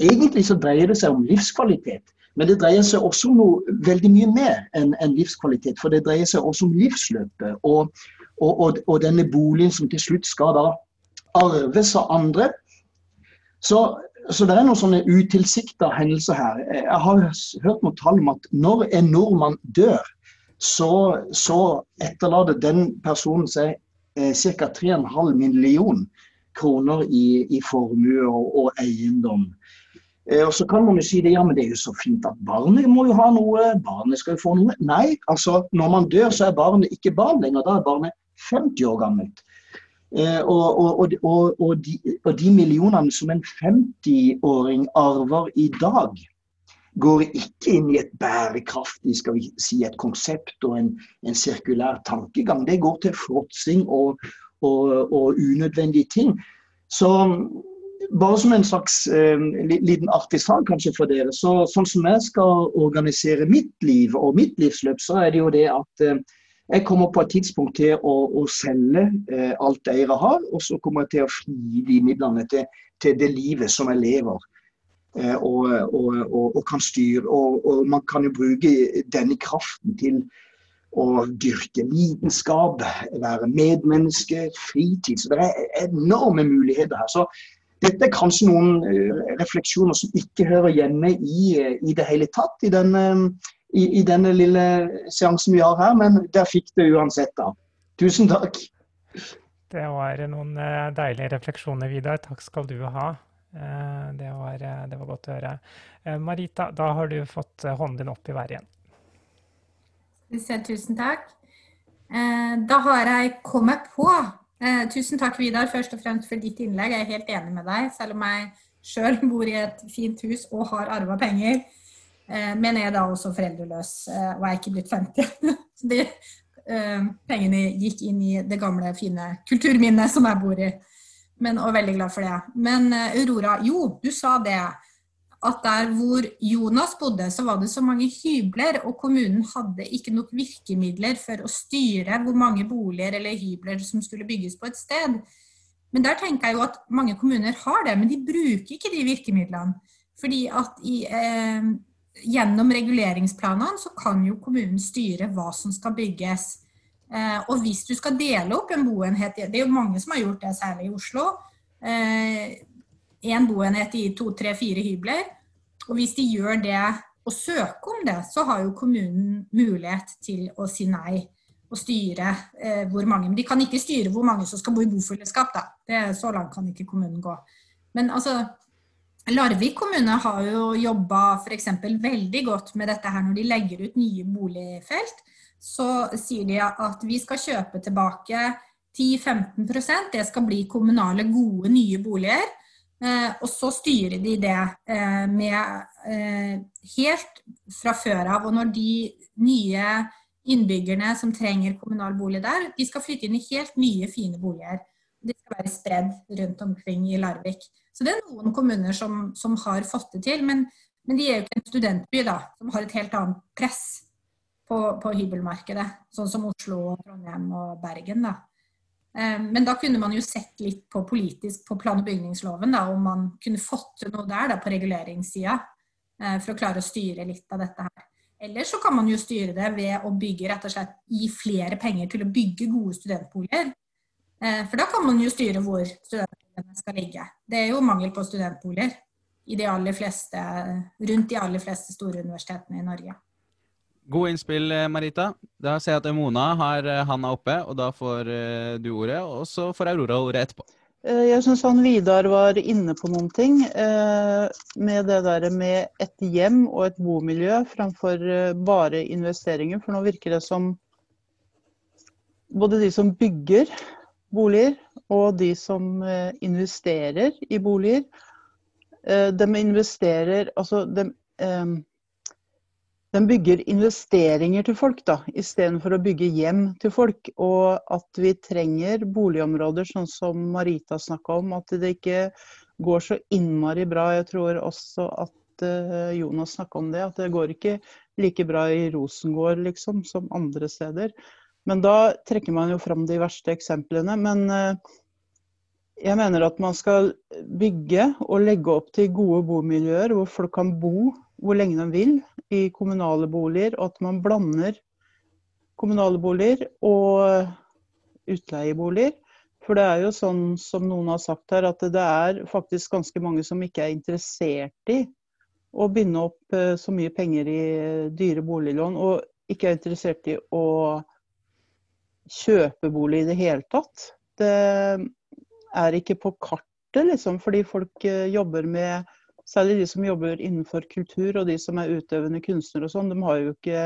[SPEAKER 7] egentlig så dreier det seg om livskvalitet. Men det dreier seg også om noe veldig mye mer enn en livskvalitet. For det dreier seg også om livsløpet. Og, og, og, og, denne boligen som til slutt skal da arves av andre. Så, så det er noen sånne utilsikta hendelser her. Jeg har hørt noen tall om at når en nordmann dør, så, så etterlater den personen seg eh, ca. 3,5 million kroner i, i formue og, og eiendom. Eh, og så kan man jo si det, ja, men det er jo så fint at barnet må jo ha noe, barnet skal jo få noe. Nei, altså når man dør så er barnet ikke barn lenger, da er barnet 50 år gammelt. Eh, og, og, og, de, og, de, millionene som en 50-åring arver i dag, går ikke inn i et bærekraftig skal vi si, et konsept og en, en sirkulær tankegang. Det går til fråtsing og, unødvendige ting. Så bare som en slags eh, liten artig sak kanskje for dere, så sånn som jeg skal organisere mitt liv og mitt livsløp, så er det jo det at eh, jeg kommer på et tidspunkt til å, å selge eh, alt eiere har, og så kommer jeg til å fri de midlene til, til det livet som jeg lever. Eh, og, og, og, og, kan styre. Og, man kan jo bruke denne kraften til å dyrke lidenskap, være medmenneske, fritid. Så det er enorme muligheter her. Så dette er kanskje noen eh, refleksjoner som ikke hører hjemme i, eh, i det hele tatt i denne i, i, denne lille seansen vi har her, men der fikk det uansett, da. Tusen takk.
[SPEAKER 6] Det var noen eh, deilige refleksjoner, Vidar. Takk skal du ha. Eh, det var, eh, det var godt å høre. Marita, da har du fått hånden din opp i været igjen.
[SPEAKER 4] Tusen takk. Da har jeg kommet på Tusen takk, Vidar, først og fremst for ditt innlegg. Jeg er helt enig med deg, selv om jeg sjøl bor i et fint hus og har arva penger men jeg er da også foreldreløs eh, og er ikke blitt 50. Så de eh, pengene gikk inn i det gamle, fine kulturminnet som jeg bor i. Men, og veldig glad for det. Men Aurora, jo, du sa det. At der hvor Jonas bodde, så var det så mange hybler, og kommunen hadde ikke nok virkemidler for å styre hvor mange boliger eller hybler som skulle bygges på et sted. Men der tenker jeg jo at mange kommuner har det, men de bruker ikke de virkemidlene. Fordi at i eh, gjennom reguleringsplanene så kan jo kommunen styre hva som skal bygges. Eh, og hvis du skal dele opp en boenhet, det er jo mange som har gjort det, særlig i Oslo, eh, boenhet i to, tre, fire hybler. Og hvis de gjør det og søker om det, så har jo kommunen mulighet til å si nei og styre eh, hvor mange. Men de kan ikke styre hvor mange som skal bo i bofellesskap, da. Det, så langt kan ikke kommunen gå. Men altså, Larvik kommune har jo jobba f.eks. veldig godt med dette her når de legger ut nye boligfelt. Så sier de at vi skal kjøpe tilbake 10-15% det skal bli kommunale, gode, nye boliger. Eh, og så styrer de det eh, med eh, helt fra før av. Og når de nye innbyggerne som trenger kommunal bolig der, de skal flytte inn i helt nye, fine boliger. De skal være spredd rundt omkring i Larvik. Så det er noen kommuner som, som har fått det til. Men, men, de er jo ikke en studentby, da, som har et helt annet press på, på hybelmarkedet. Sånn som Oslo, Trondheim og Bergen. da. Eh, men da kunne man jo sett litt på politisk på plan- og bygningsloven, da, om man kunne fått til noe der da, på reguleringssida. Eh, for å klare å styre litt av dette her. Eller så kan man jo styre det ved å bygge rett og slett gi flere penger til å bygge gode studentboliger. Eh, for da kan man jo styre hvor studentene skal ligge. Det er jo mangel på studentboliger i de aller fleste, rundt de aller fleste store universitetene i Norge.
[SPEAKER 2] God innspill, eh, Marita. Da ser jeg at Mona har eh, handa oppe, og da får eh, du ordet. Og så får Aurora ordet etterpå.
[SPEAKER 1] Jeg syns han Vidar var inne på noen ting med det der med et hjem og et bomiljø framfor bare investeringer. For nå virker det som både de som bygger boliger, og de som eh, investerer i boliger. Eh, de investerer Altså, de, eh, de bygger investeringer til folk, da, istedenfor å bygge hjem til folk. Og at vi trenger boligområder sånn som Marita snakka om. At det ikke går så innmari bra. Jeg tror også at Jonas snakka om det. At det går ikke like bra i Rosengård liksom, som andre steder. Men da trekker man jo fram de verste eksemplene. Men eh, jeg mener at man skal bygge og legge opp til gode bomiljøer hvor folk kan bo hvor lenge de vil i kommunale boliger, og at man blander kommunale boliger og utleieboliger. For det er jo sånn som noen har sagt her, at det er faktisk ganske mange som ikke er interessert i å binde opp eh, så mye penger i dyre boliglån, og ikke er interessert i å kjøpe bolig i det hele tatt. Det er ikke på kartet, liksom, fordi folk eh, jobber med Særlig de som jobber innenfor kultur og de som er utøvende kunstnere og sånn, de har jo ikke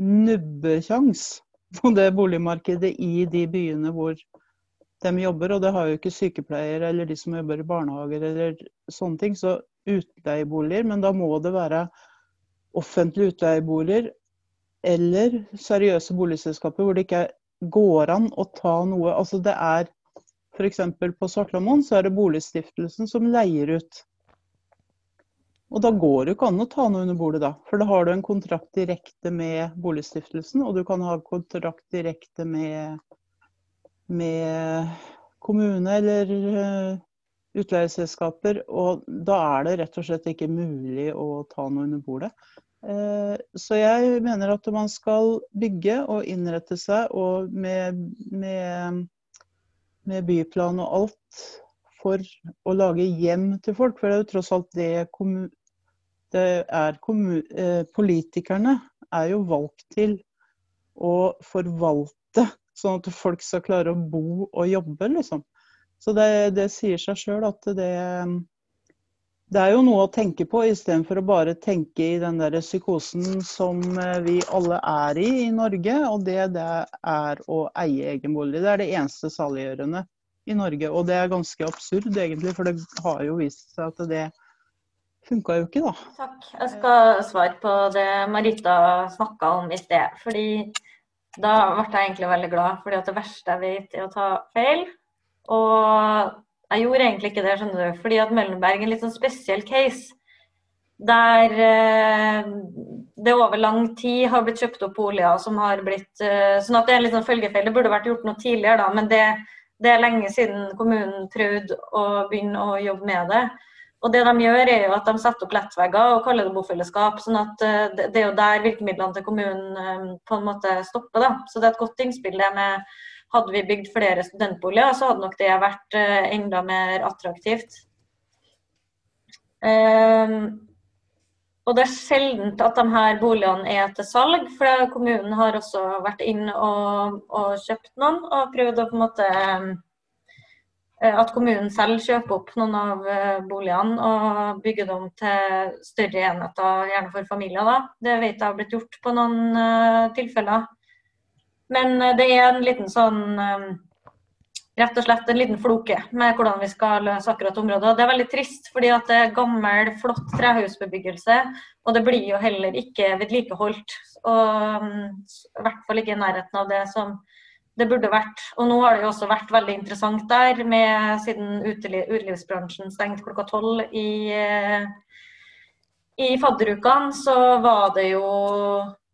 [SPEAKER 1] nubbekjangs på det boligmarkedet i de byene hvor de jobber. Og det har jo ikke sykepleiere eller de som jobber i barnehager eller sånne ting. Så utleieboliger, men da må det være offentlige utleieboliger eller seriøse boligselskaper hvor det ikke går an å ta noe Altså det er f.eks. på Svartlamoen så er det Boligstiftelsen som leier ut og da går det ikke an å ta noe under bordet, da. For da har du en kontrakt direkte med Boligstiftelsen, og du kan ha kontrakt direkte med, med kommune eller uh, utleieselskaper. Og da er det rett og slett ikke mulig å ta noe under bordet. Uh, så jeg mener at man skal bygge og innrette seg og med, med, med byplan og alt for å lage hjem til folk. For det er jo tross alt det, det er eh, Politikerne er jo valgt til å forvalte, sånn at folk skal klare å bo og jobbe, liksom. Så det, det sier seg sjøl at det, det er jo noe å tenke på, istedenfor å bare tenke i den der psykosen som eh, vi alle er i i Norge. Og det, det er å eie egen bolig. Det er det eneste saliggjørende i Norge. Og det er ganske absurd, egentlig, for det har jo vist seg at det funka jo ikke, da.
[SPEAKER 5] Takk. Jeg skal svare på det Marita snakka om i sted. fordi da ble jeg egentlig veldig glad, fordi at det verste jeg vet, er å ta feil. Og jeg gjorde egentlig ikke det, skjønner du, fordi at Møllenberg er en litt sånn spesiell case. Der eh, det over lang tid har blitt kjøpt opp boliger som har blitt eh, Sånn at det er en litt sånn følgefeil. Det burde vært gjort noe tidligere, da. Men det det er lenge siden kommunen prøvde å begynne å jobbe med det. Og det de gjør er jo at de setter opp lettvegger og kaller det bofellesskap. sånn at eh, Det er jo der virkemidlene til kommunen eh, på en måte stopper. da. Så det er et godt innspill det med hadde vi bygd flere studentboliger, så hadde nok det vært eh, enda mer attraktivt. Um, og det er sjelden at de her boligene er til salg, for kommunen har også vært inn og, og kjøpt noen og prøvd å på en måte eh, At kommunen selv kjøper opp noen av eh, boligene og bygger dem til større enheter, gjerne for familier. da. Det vet jeg har blitt gjort på noen tilfeller. Men det er en liten sånn um, rett og slett en liten floke med hvordan vi skal løse akkurat området. Det er veldig trist, fordi at det er gammel, flott trehusbebyggelse. Og det blir jo heller ikke vedlikeholdt. Og mm, i hvert fall ikke i nærheten av det som det burde vært. Og nå har det jo også vært veldig interessant der, med, siden utelivsbransjen stengte klokka tolv i, eh, i fadderukene, så var det jo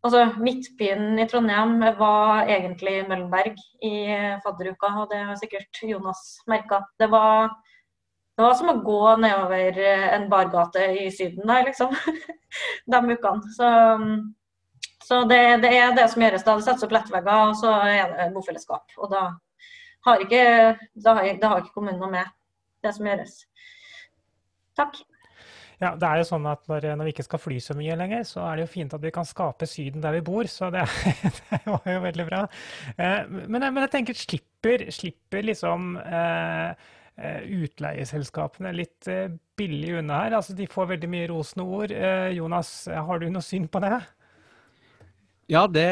[SPEAKER 5] Altså, Midtbyen i Trondheim var egentlig Møllenberg i fadderuka, og det har sikkert Jonas merka. Det var, det var som å gå nedover en bargate i Syden der, liksom. De ukene. Så, så det, det, er det som gjøres da. Det settes opp lettvegger, og så er det bofellesskap. Og da har ikke, da har, da har ikke kommunen noe med det som gjøres. Takk.
[SPEAKER 6] Ja, det er jo sånn at når, når, vi ikke skal fly så mye lenger, så er det jo fint at vi kan skape Syden der vi bor. Så det, det var jo veldig bra. Eh, men, men, jeg tenker, slipper, slipper liksom eh, eh, utleieselskapene litt billig unna her? Altså, de får veldig mye rosende ord. Jonas, har du noe syn på det?
[SPEAKER 2] Ja, det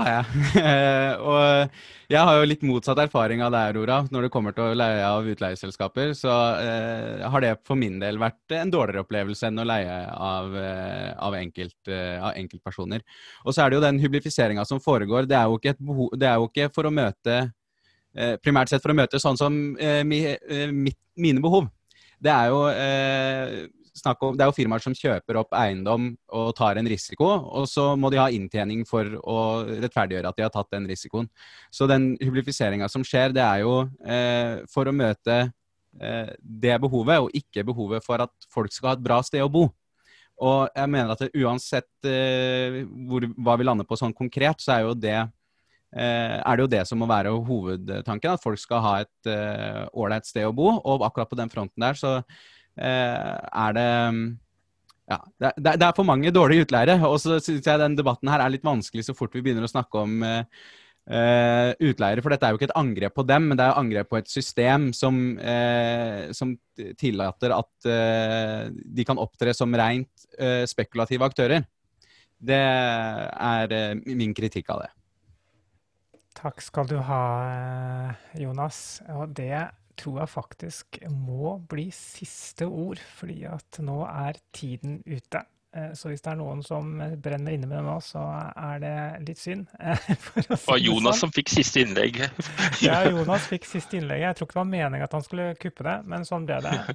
[SPEAKER 2] har jeg. og jeg har jo litt motsatt erfaring av deg, Aurora. Når det kommer til å leie av utleieselskaper, så eh, har det for min del vært en dårligere opplevelse enn å leie av, eh, av, enkelt, eh, av enkeltpersoner. Og så er det jo den hyblifiseringa som foregår. Det er jo ikke, behov, det er jo ikke for å møte eh, Primært sett for å møte sånn som eh, mi, eh, mitt, mine behov. Det er jo om, det er jo firmaer som kjøper opp eiendom og tar en risiko, og så må de ha inntjening for å rettferdiggjøre at de har tatt den risikoen. Så den hyblifiseringa som skjer, det er jo eh, for å møte eh, det behovet, og ikke behovet for at folk skal ha et bra sted å bo. Og jeg mener at det, uansett eh, hvor, hva vi lander på sånn konkret, så er jo det er det jo det som må være hovedtanken. At folk skal ha et ålreit sted å bo. Og akkurat på den fronten der så er det ja, det, det, er for mange dårlige utleiere. Og så syns jeg den debatten her er litt vanskelig så fort vi begynner å snakke om uh, utleiere. For dette er jo ikke et angrep på dem, men det er angrep på et system som, uh, som tillater at uh, de kan opptre som rent spekulative aktører. Det er min kritikk av det.
[SPEAKER 6] Takk skal du ha, Jonas. Og det tror jeg faktisk må bli siste ord, fordi at nå er tiden ute. Eh, så hvis det er noen som brenner inne med det nå, så er det litt synd.
[SPEAKER 3] det var Jonas sånn. som fikk siste innlegg.
[SPEAKER 6] ja, Jonas fikk siste innlegg. Jeg tror ikke det var meningen at han skulle kuppe det, men sånn ble det.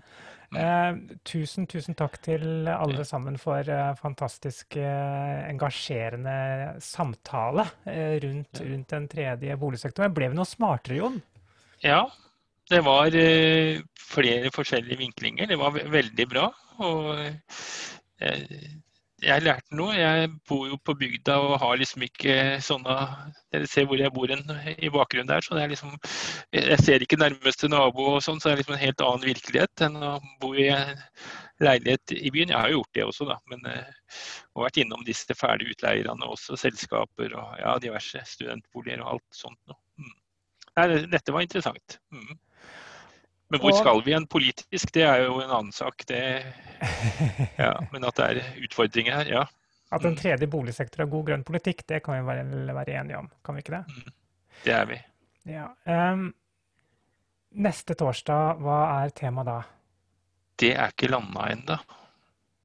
[SPEAKER 6] Eh, tusen, tusen takk til alle sammen for uh, fantastisk engasjerende samtale rundt, rundt, den tredje boligsektoren. Ble vi noe smartere, Jon?
[SPEAKER 3] Ja, det var eh, flere forskjellige vinklinger. Det var veldig bra. Og jeg, jeg lærte noe. Jeg bor jo på bygda og har liksom ikke sånne Dere ser hvor jeg bor en, i bakgrunnen der. så det er liksom, Jeg ser ikke nærmeste nabo og sånn, så det er liksom en helt annen virkelighet enn å bo i leilighet i byen. Jeg har jo gjort det også, da. Men uh, og vært innom disse fæle utleierne også. Selskaper og ja, diverse studentboliger og alt sånt noe. Mm. Dette var interessant. Mm. Men hvor skal vi hen politisk, det er jo en annen sak. Det, ja, men at det er utfordringer her, ja.
[SPEAKER 6] At en mm. tredje boligsektor har god grønn politikk, det kan vi vel være enige om, kan vi ikke det? Mm.
[SPEAKER 3] Det er vi.
[SPEAKER 6] Ja. Um, neste torsdag, hva er temaet da?
[SPEAKER 3] Det er ikke landa ennå.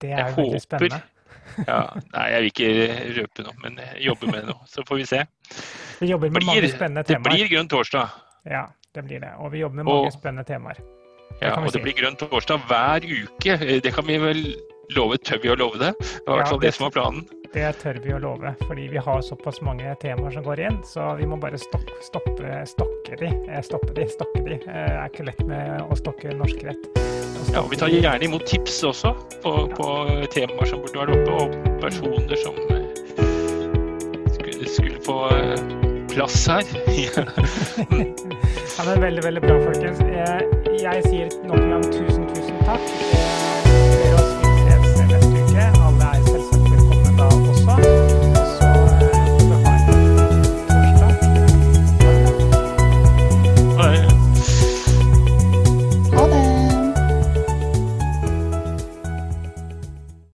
[SPEAKER 6] Det er jeg veldig håper, spennende.
[SPEAKER 3] ja, nei, jeg vil ikke røpe noe, men jobbe med noe. Så får vi se.
[SPEAKER 6] Vi jobber med blir, mange spennende temaer.
[SPEAKER 3] Det blir grønn torsdag.
[SPEAKER 6] Ja, det blir det. Og vi jobber med mange og, spennende temaer.
[SPEAKER 3] Det ja, og det si. blir grønn torsdag hver uke. Det kan vi vel love? Tør vi å love det? Det var i hvert fall det, det som var planen.
[SPEAKER 6] Det tør vi å love, fordi vi har såpass mange temaer som går inn. Så vi må bare stoppe, stoppe stokke de. Eh, stoppe de, stokke de. Det eh, er ikke lett med å stokke norsk rett.
[SPEAKER 3] Ja, og Vi tar gjerne imot tips også på, på temaer som burde vært oppe, og personer som eh, skulle, skulle få plass her.
[SPEAKER 6] Ja, det er veldig, veldig bra, folkens. Jeg, jeg sier nok en gang tusen, tusen takk.